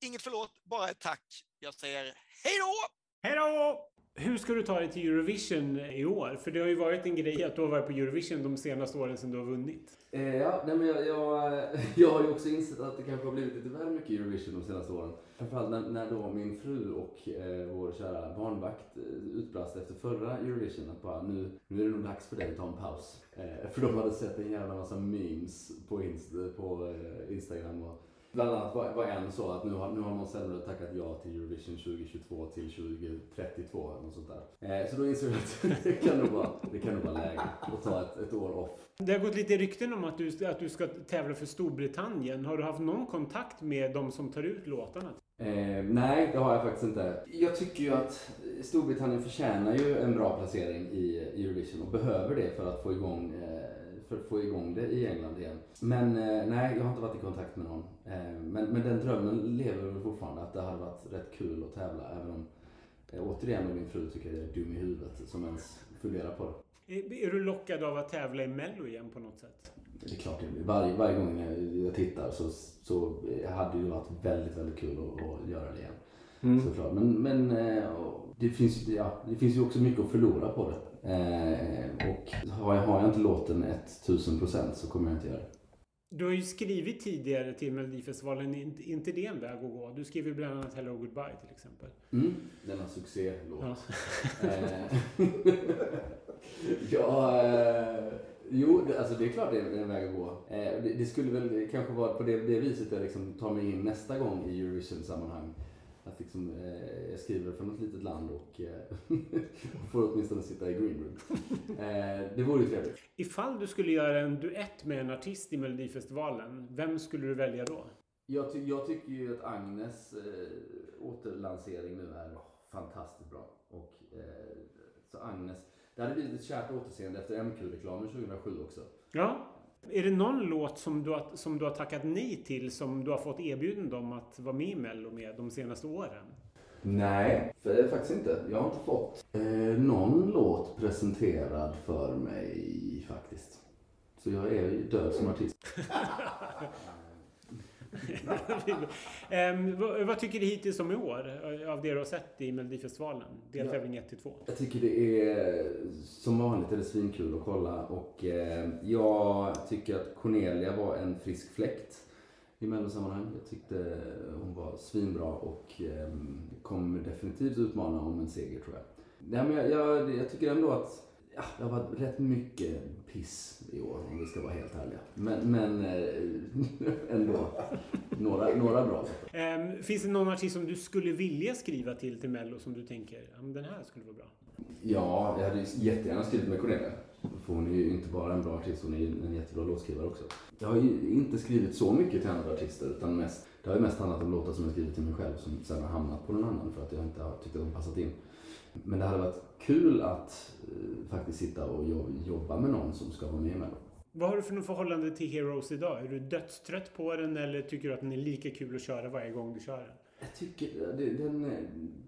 Speaker 2: inget förlåt, bara ett tack. Jag säger hej då!
Speaker 1: Hej då! Hur ska du ta dig till Eurovision i år? För det har ju varit en grej att du har varit på Eurovision de senaste åren sedan du har vunnit.
Speaker 5: Eh, ja, nej men jag, jag, jag har ju också insett att det kanske har blivit lite väl mycket Eurovision de senaste åren. Framförallt när, när då min fru och eh, vår kära barnvakt eh, utbrast efter förra Eurovision att bara nu, nu är det nog dags för dig att ta en paus. Eh, för de hade sett en jävla massa memes på, inst på eh, Instagram och Bland annat var, var en så att nu har, nu har Måns Zelmerlöw tackat ja till Eurovision 2022 till 2032 eller något sånt där. Eh, så då insåg jag att det kan nog vara, det kan nog vara läge att ta ett, ett år off.
Speaker 1: Det har gått lite rykten om att du, att du ska tävla för Storbritannien. Har du haft någon kontakt med de som tar ut låtarna?
Speaker 5: Eh, nej, det har jag faktiskt inte. Jag tycker ju att Storbritannien förtjänar ju en bra placering i Eurovision och behöver det för att få igång eh, för att få igång det i England igen. Men eh, nej, jag har inte varit i kontakt med någon. Eh, men, men den drömmen lever väl fortfarande att det hade varit rätt kul att tävla även om eh, återigen min fru tycker jag är dum i huvudet som ens funderar på det.
Speaker 1: Är, är du lockad av att tävla i Mello igen på något sätt?
Speaker 5: Det är klart det blir. Varje, varje gång jag tittar så, så hade det varit väldigt, väldigt kul att, att göra det igen. Mm. Såklart. Men, men eh, det, finns, ja, det finns ju också mycket att förlora på det. Eh, och har jag, har jag inte låten 1000% så kommer jag inte göra det.
Speaker 1: Du har ju skrivit tidigare till Melodifestivalen, inte, inte det en väg att gå? Du skrev ju bland annat Hello Goodbye till exempel.
Speaker 5: Mm, denna succélåt. Ja. Eh, ja, eh, jo, det, alltså det är klart det är en väg att gå. Eh, det, det, skulle väl kanske vara på det, det viset jag liksom tar mig in nästa gång i Eurovision-sammanhang att liksom, eh, jag skriver från ett litet land och eh, får åtminstone sitta i green room. Eh, det vore ju trevligt.
Speaker 1: Ifall du skulle göra en duett med en artist i Melodifestivalen, vem skulle du välja då?
Speaker 5: Jag, ty jag tycker ju att Agnes eh, återlansering nu är fantastiskt bra. Och, eh, så Agnes, det hade blivit ett kärt återseende efter MQ-reklamen 2007 också.
Speaker 1: Ja. Är det någon låt som du, har, som du har tackat nej till som du har fått erbjudande om att vara med i Mello med de senaste åren?
Speaker 5: Nej, för faktiskt inte. Jag har inte fått eh, någon låt presenterad för mig faktiskt. Så jag är ju död som artist.
Speaker 1: um, vad, vad, tycker du hittills om i år av det du har sett i Melodifestivalen? Deltävling 1 2.
Speaker 5: Jag tycker det är som vanligt är det svinkul att kolla och eh, jag tycker att Cornelia var en frisk fläkt i mellosammanhang. Jag tyckte hon var svinbra och eh, kommer definitivt utmana om en seger tror jag. Nej, men jag, jag, jag tycker ändå att ja, det har varit rätt mycket piss i år om vi ska vara helt ärliga. Men, men eh, ändå några, några bra.
Speaker 1: Um, finns det någon artist som du skulle vilja skriva till till Mello som du tänker, den här skulle vara bra?
Speaker 5: Ja, jag hade jättegärna skrivit med Cornelia. För hon är ju inte bara en bra artist, hon är en jättebra låtskrivare också. Jag har ju inte skrivit så mycket till andra artister utan mest, det har ju mest handlat om låtar som jag skrivit till mig själv som sen har hamnat på någon annan för att jag inte har tyckt att de passat in. Men det hade varit kul att uh, faktiskt sitta och jobba med någon som ska vara med Mello.
Speaker 1: Vad har du för förhållande till Heroes idag? Är du dödstrött på den eller tycker du att den är lika kul att köra varje gång du kör den?
Speaker 5: Jag tycker den,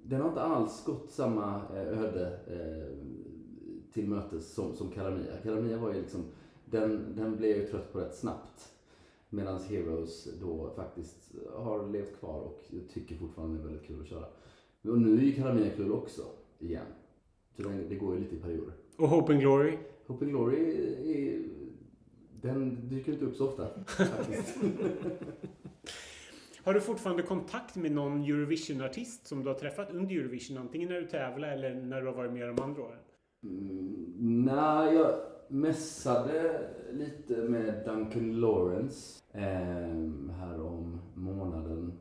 Speaker 5: den har inte alls gått samma eh, öde eh, till mötes som, som Karamia. Karamia var ju liksom, den, den blev ju trött på rätt snabbt. Medan Heroes då faktiskt har levt kvar och tycker fortfarande är väldigt kul att köra. Och nu är ju Karamia kul också. Igen. Så det, det går ju lite i perioder.
Speaker 1: Och Hope and Glory?
Speaker 5: Hope and Glory, är, den dyker inte upp så ofta.
Speaker 1: Har du fortfarande kontakt med någon Eurovision-artist som du har träffat under Eurovision? Antingen när du tävlar eller när du har varit med de andra åren?
Speaker 5: Mm, nej, jag mässade lite med Duncan Lawrence eh, här om månaden.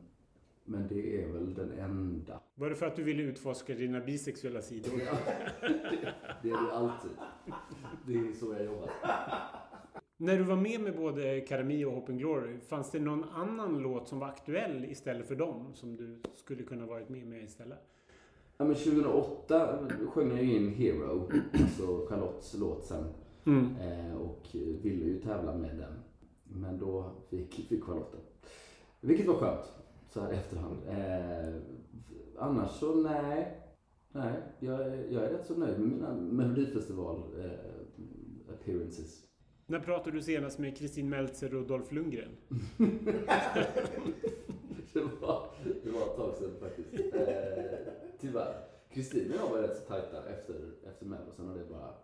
Speaker 5: Men det är väl den enda.
Speaker 1: Var det för att du ville utforska dina bisexuella sidor?
Speaker 5: Ja, det, det är det alltid. Det är så jag jobbar.
Speaker 1: När du var med med både Karami och Hope and Glory, fanns det någon annan låt som var aktuell istället för dem som du skulle kunna varit med med istället?
Speaker 5: Ja, men 2008 sjöng jag ju in Hero, alltså Charlottes låt sen.
Speaker 1: Mm.
Speaker 5: Eh, och ville ju tävla med den. Men då fick, fick Charlotte. Vilket var skönt, så här i efterhand. Eh, annars så nej. Nej, jag, jag är rätt så nöjd med mina Melodifestival eh, appearances.
Speaker 1: När pratade du senast med Kristin Meltzer och Dolph Lundgren?
Speaker 5: det, var, det var ett tag sedan faktiskt. Eh, tyvärr. Kristin och jag var rätt så tajta efter, efter Mello. Sen har det bara,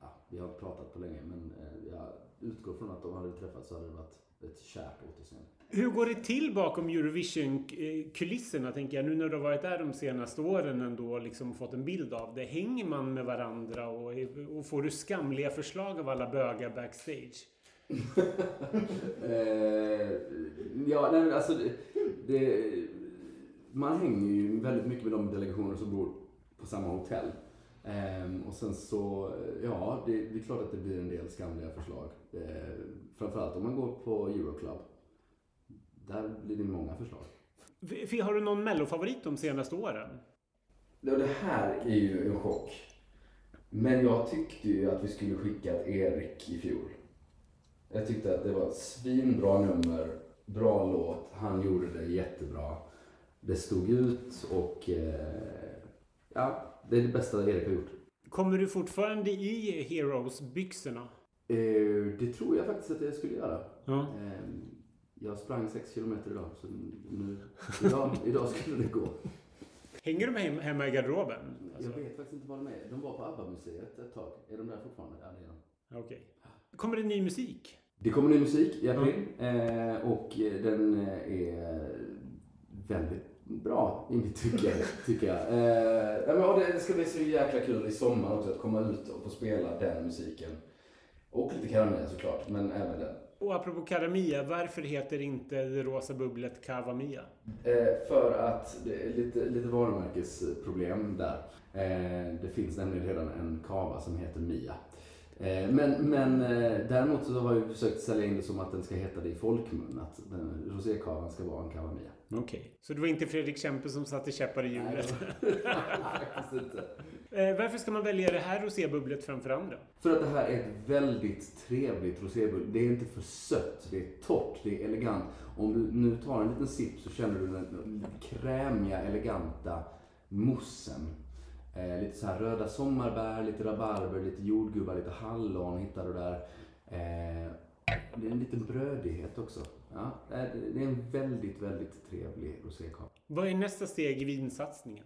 Speaker 5: ja, vi har inte pratat på länge men eh, jag utgår från att om de hade träffats så hade det varit ett kärt återseende.
Speaker 1: Hur går det till bakom Eurovision-kulisserna, tänker jag, nu när du har varit där de senaste åren ändå och liksom fått en bild av det? Hänger man med varandra och, och får du skamliga förslag av alla bögar backstage?
Speaker 5: eh, ja, nej, men alltså det, det, man hänger ju väldigt mycket med de delegationer som bor på samma hotell. Ehm, och sen så, ja, det, det är klart att det blir en del skamliga förslag. Eh, framförallt om man går på Euroclub. Där blir det många förslag.
Speaker 1: Har du någon mellofavorit de senaste åren?
Speaker 5: Ja, det här är ju en chock. Men jag tyckte ju att vi skulle skickat Erik i fjol. Jag tyckte att det var ett svinbra nummer, bra låt, han gjorde det jättebra. Det stod ut och eh, ja, det är det bästa Erik har gjort.
Speaker 1: Kommer du fortfarande i Heroes-byxorna?
Speaker 5: Eh, det tror jag faktiskt att jag skulle göra.
Speaker 1: Ja.
Speaker 5: Eh, jag sprang sex kilometer idag, så nu, idag, idag skulle det gå.
Speaker 1: Hänger de hem, hemma i garderoben? Alltså,
Speaker 5: Jag vet faktiskt inte vad de är. De var på ABBA-museet ett tag. Är de där fortfarande? Ja, det är de.
Speaker 1: Okej. Kommer det ny musik?
Speaker 5: Det kommer ny musik i april eh, och den är väldigt bra i mitt tycke, tycker jag. Eh, men, det, ska bli så jäkla kul i sommar också att komma ut och få spela den musiken. Och lite Karamia såklart, men även den.
Speaker 1: Och apropå Karamia, varför heter inte det rosa bubblet Cava Mia?
Speaker 5: Eh, för att det är lite, lite varumärkesproblem där. Eh, det finns nämligen redan en kava som heter Mia. Eh, men men eh, däremot så har vi försökt sälja in det som att den ska heta det i folkmun. Att den, rosékavan ska vara en Cava
Speaker 1: Okej. Så det var inte Fredrik Kempe som satte käppar i
Speaker 5: Nej,
Speaker 1: hjulet?
Speaker 5: var faktiskt inte.
Speaker 1: Eh, Varför ska man välja det här rosébubblet framför andra?
Speaker 5: För att det här är ett väldigt trevligt rosébulle. Det är inte för sött, det är torrt, det är elegant. Om du nu tar en liten sipp så känner du den krämiga, eleganta moussen. Eh, lite så här röda sommarbär, lite rabarber, lite jordgubbar, lite hallon hittar du där. Eh, det är en liten brödighet också. Ja, det är en väldigt, väldigt trevlig rosékaka.
Speaker 1: Vad är nästa steg i vinsatsningen?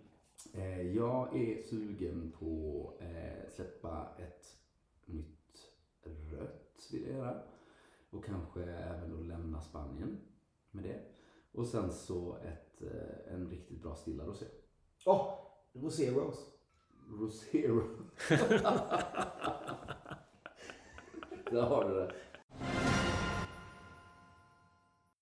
Speaker 5: Eh, jag är sugen på eh, släppa ett nytt rött vill jag göra. Och kanske även då lämna Spanien med det. Och sen så ett, eh, en riktigt bra stilla rosé.
Speaker 6: Åh, Rosé Rose.
Speaker 5: Rosero. Där har du det.